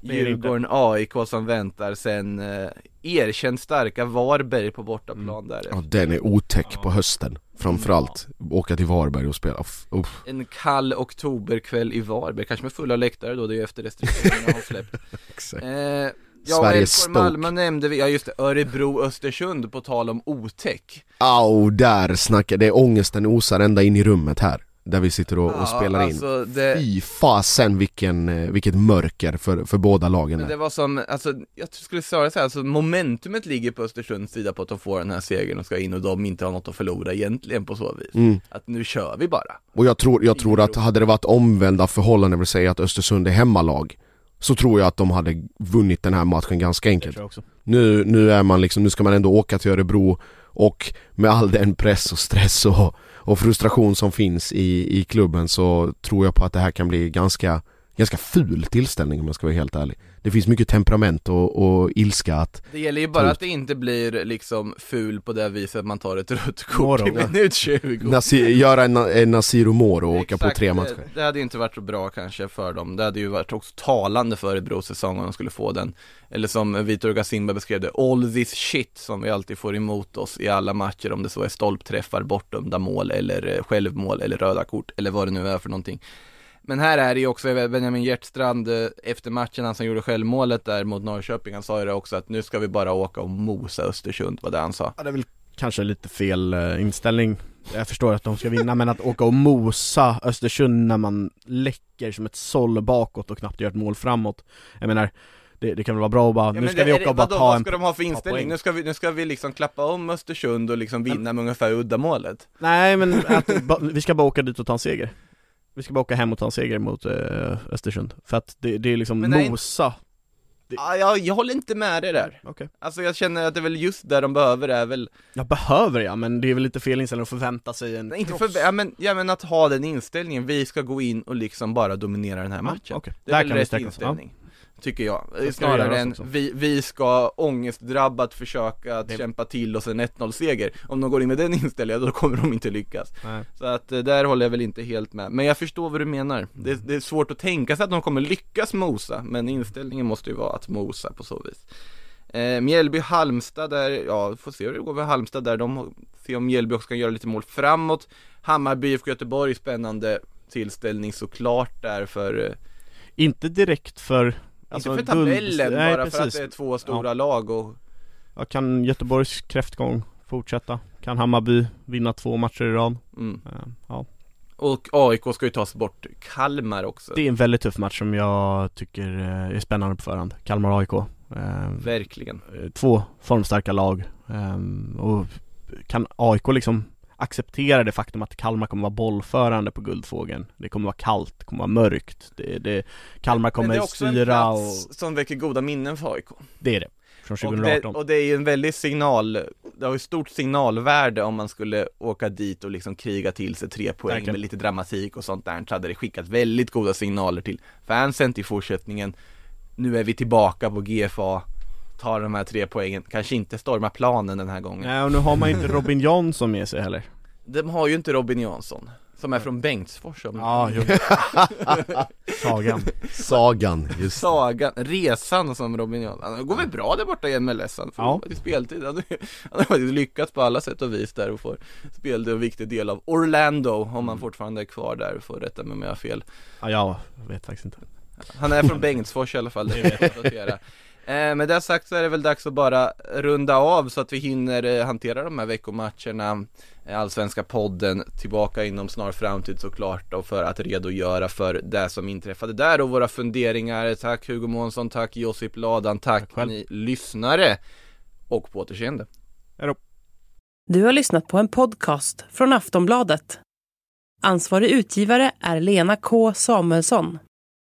[SPEAKER 1] Djurgården, AIK som väntar sen eh, erkänt starka Varberg på bortaplan
[SPEAKER 2] Mm.
[SPEAKER 1] där
[SPEAKER 3] Ja den är otäck på hösten Framförallt. Åka till Varberg och spela, Uff, uff.
[SPEAKER 1] En kall oktoberkväll i Varberg, kanske med fulla läktare då, det är ju efter restriktionerna har släppt.
[SPEAKER 3] Exakt.
[SPEAKER 1] eh, Ja,
[SPEAKER 3] Sveriges Stoke.
[SPEAKER 1] Malmö nämnde vi, ja just det, Örebro, Östersund på tal om otäck
[SPEAKER 3] Au, där snackar, det är ångesten osar ända in i rummet här Där vi sitter och, och spelar in
[SPEAKER 1] alltså, det...
[SPEAKER 3] Fy fasen vilken, eh, vilket mörker för, för båda lagen
[SPEAKER 1] Men det var som, alltså jag skulle säga, alltså momentumet ligger på Östersunds sida på att de får den här segern och ska in och de inte har något att förlora egentligen på så vis.
[SPEAKER 3] Mm.
[SPEAKER 1] Att nu kör vi bara.
[SPEAKER 3] Och jag tror, jag tror att hade det varit omvända förhållanden, vill säga att Östersund är hemmalag Så tror jag att de hade vunnit den här matchen ganska enkelt Nu, nu är man liksom, nu ska man ändå åka till Örebro och med all den press och stress och, och frustration som finns i, i klubben så tror jag på att det här kan bli ganska, ganska ful tillställning om jag ska vara helt ärlig. Det finns mycket temperament och, och ilska att,
[SPEAKER 1] Det gäller ju bara att det inte blir liksom ful på det viset att man tar ett rött kort i minut 20.
[SPEAKER 3] Nasi, göra en, en Nasiro Moro och åka på
[SPEAKER 1] Exakt,
[SPEAKER 3] tre
[SPEAKER 1] det-
[SPEAKER 3] matcher.
[SPEAKER 1] Det hade ju inte varit så bra kanske för dem. Det hade ju varit också talande för Örebros säsong om de skulle få den. Eller som Vitor Gasimba beskrev det, all this shit som vi alltid får emot oss i alla matcher om det så är stolpträffar, bortdömda mål eller eh, självmål eller röda kort eller vad det nu är för någonting. Men här är det ju också Benjamin Hjertstrand eh, efter matchen, han som gjorde självmålet där mot Norrköping, han sa ju det också att nu ska vi bara åka och mosa Östersund, vad det han sa.
[SPEAKER 2] Ja, det är väl kanske lite fel eh, inställning. Jag förstår att de ska vinna men att åka och mosa Östersund när man läcker som ett såll bakåt och knappt gör ett mål framåt. Jag menar det, det kan väl vara bra att bara,
[SPEAKER 1] Ja,
[SPEAKER 2] nu
[SPEAKER 1] men
[SPEAKER 2] ska
[SPEAKER 1] det-
[SPEAKER 2] vi åka
[SPEAKER 1] det-
[SPEAKER 2] och bara
[SPEAKER 1] vadå,
[SPEAKER 2] ta
[SPEAKER 1] Vad
[SPEAKER 2] en
[SPEAKER 1] ska de ha för inställning? Nu ska, vi, nu ska vi liksom klappa om Östersund och liksom vinna med ungefär uddamålet
[SPEAKER 2] Nej men att, ba, vi ska bara åka dit och ta en seger Vi ska bara åka hem och ta en seger mot eh, Östersund. För att det, det är liksom
[SPEAKER 1] Men nej-
[SPEAKER 2] mosa. Det-
[SPEAKER 1] ah, jag, jag håller inte med dig där.
[SPEAKER 2] Okej.
[SPEAKER 1] Alltså jag känner att det är väl just det de behöver är väl
[SPEAKER 2] Jag behöver jag men det är väl lite fel inställning att förvänta sig en
[SPEAKER 1] Nej, inte för, ja, men, ja men att ha den inställningen, vi ska gå in och liksom bara dominera den här
[SPEAKER 2] Ja,
[SPEAKER 1] matchen.
[SPEAKER 2] okej.
[SPEAKER 1] Det
[SPEAKER 2] Där
[SPEAKER 1] är väl
[SPEAKER 2] kan vi
[SPEAKER 1] rätt
[SPEAKER 2] sträcka oss, ja.
[SPEAKER 1] inställning Tycker jag,
[SPEAKER 2] det
[SPEAKER 1] snarare än vi, vi ska ångestdrabbat försöka att
[SPEAKER 2] Det-
[SPEAKER 1] kämpa till oss en 1-0 seger Om de går in med den inställningen, då kommer de inte lyckas.
[SPEAKER 2] Nej.
[SPEAKER 1] Så att eh, där håller jag väl inte helt med, men jag förstår vad du menar. Det,
[SPEAKER 2] Mm.
[SPEAKER 1] det är svårt att tänka sig att de kommer lyckas mosa, men inställningen måste ju vara att mosa på så vis. Eh, Mjällby-Halmstad där, ja får se hur det går med Halmstad där, de ser om Mjällby också kan göra lite mål framåt. Hammarby, IFK Göteborg, spännande tillställning såklart där för, eh,
[SPEAKER 2] Inte direkt för alltså,
[SPEAKER 1] inte för
[SPEAKER 2] guld-
[SPEAKER 1] tabellen
[SPEAKER 2] Nej,
[SPEAKER 1] bara för att det är två stora lag och
[SPEAKER 2] Ja, kan Göteborgs kräftgång fortsätta? Kan Hammarby vinna två matcher i rad?
[SPEAKER 1] mm.
[SPEAKER 2] Eh, Ja,
[SPEAKER 1] Och AIK ska ju tas bort. Kalmar också.
[SPEAKER 2] Det är en väldigt tuff match som jag tycker eh, är spännande på förhand. Kalmar-AIK eh,
[SPEAKER 1] Verkligen.
[SPEAKER 2] Två formstarka lag. Eh, och kan AIK liksom acceptera det faktum att Kalmar kommer vara bollförande på Guldfågeln. Det kommer vara kallt, det kommer vara mörkt. Det, det, Kalmar
[SPEAKER 1] Men
[SPEAKER 2] kommer
[SPEAKER 1] det är också en
[SPEAKER 2] styra
[SPEAKER 1] plats
[SPEAKER 2] och
[SPEAKER 1] som väcker goda minnen för AIK
[SPEAKER 2] det är det. Från
[SPEAKER 1] Och det,
[SPEAKER 2] 2018
[SPEAKER 1] och det är ju en väldig signal, det har ju stort signalvärde om man skulle åka dit och liksom kriga till sig tre poäng
[SPEAKER 2] Verkligen.
[SPEAKER 1] med lite dramatik och sånt där, så hade det skickat väldigt goda signaler till fansen till fortsättningen. Nu är vi tillbaka på GFA, tar de här tre poängen, kanske inte storma planen den här gången.
[SPEAKER 2] Nej och nu har man inte Robin Jansson med sig heller.
[SPEAKER 1] De har ju inte Robin Jansson, som är från Bengtsfors om
[SPEAKER 2] Ja, jo. Sagan.
[SPEAKER 3] Sagan, just det.
[SPEAKER 1] Sagan, resan som Robin Jansson, han går väl bra där borta i MLS, han får
[SPEAKER 2] Ja.
[SPEAKER 1] speltid, han, har faktiskt lyckats på alla sätt och vis där och får spelade en viktig del av Orlando, om han fortfarande är kvar där, får rätta mig om jag har fel.
[SPEAKER 2] Ja, jag vet faktiskt inte.
[SPEAKER 1] Han är från Bengtsfors i alla fall, det vet jag. Att notera Eh, med det sagt så är det väl dags att bara runda av så att vi hinner eh, hantera de här veckomatcherna. Eh, Allsvenska podden tillbaka inom snar framtid såklart och för att redogöra för det som inträffade där och våra funderingar. Tack Hugo Månsson, tack Josip Ladan, tack,
[SPEAKER 2] Tack
[SPEAKER 1] ni lyssnare och på återseende.
[SPEAKER 5] Du har lyssnat på en podcast från Aftonbladet. Ansvarig utgivare är Lena K Samuelsson.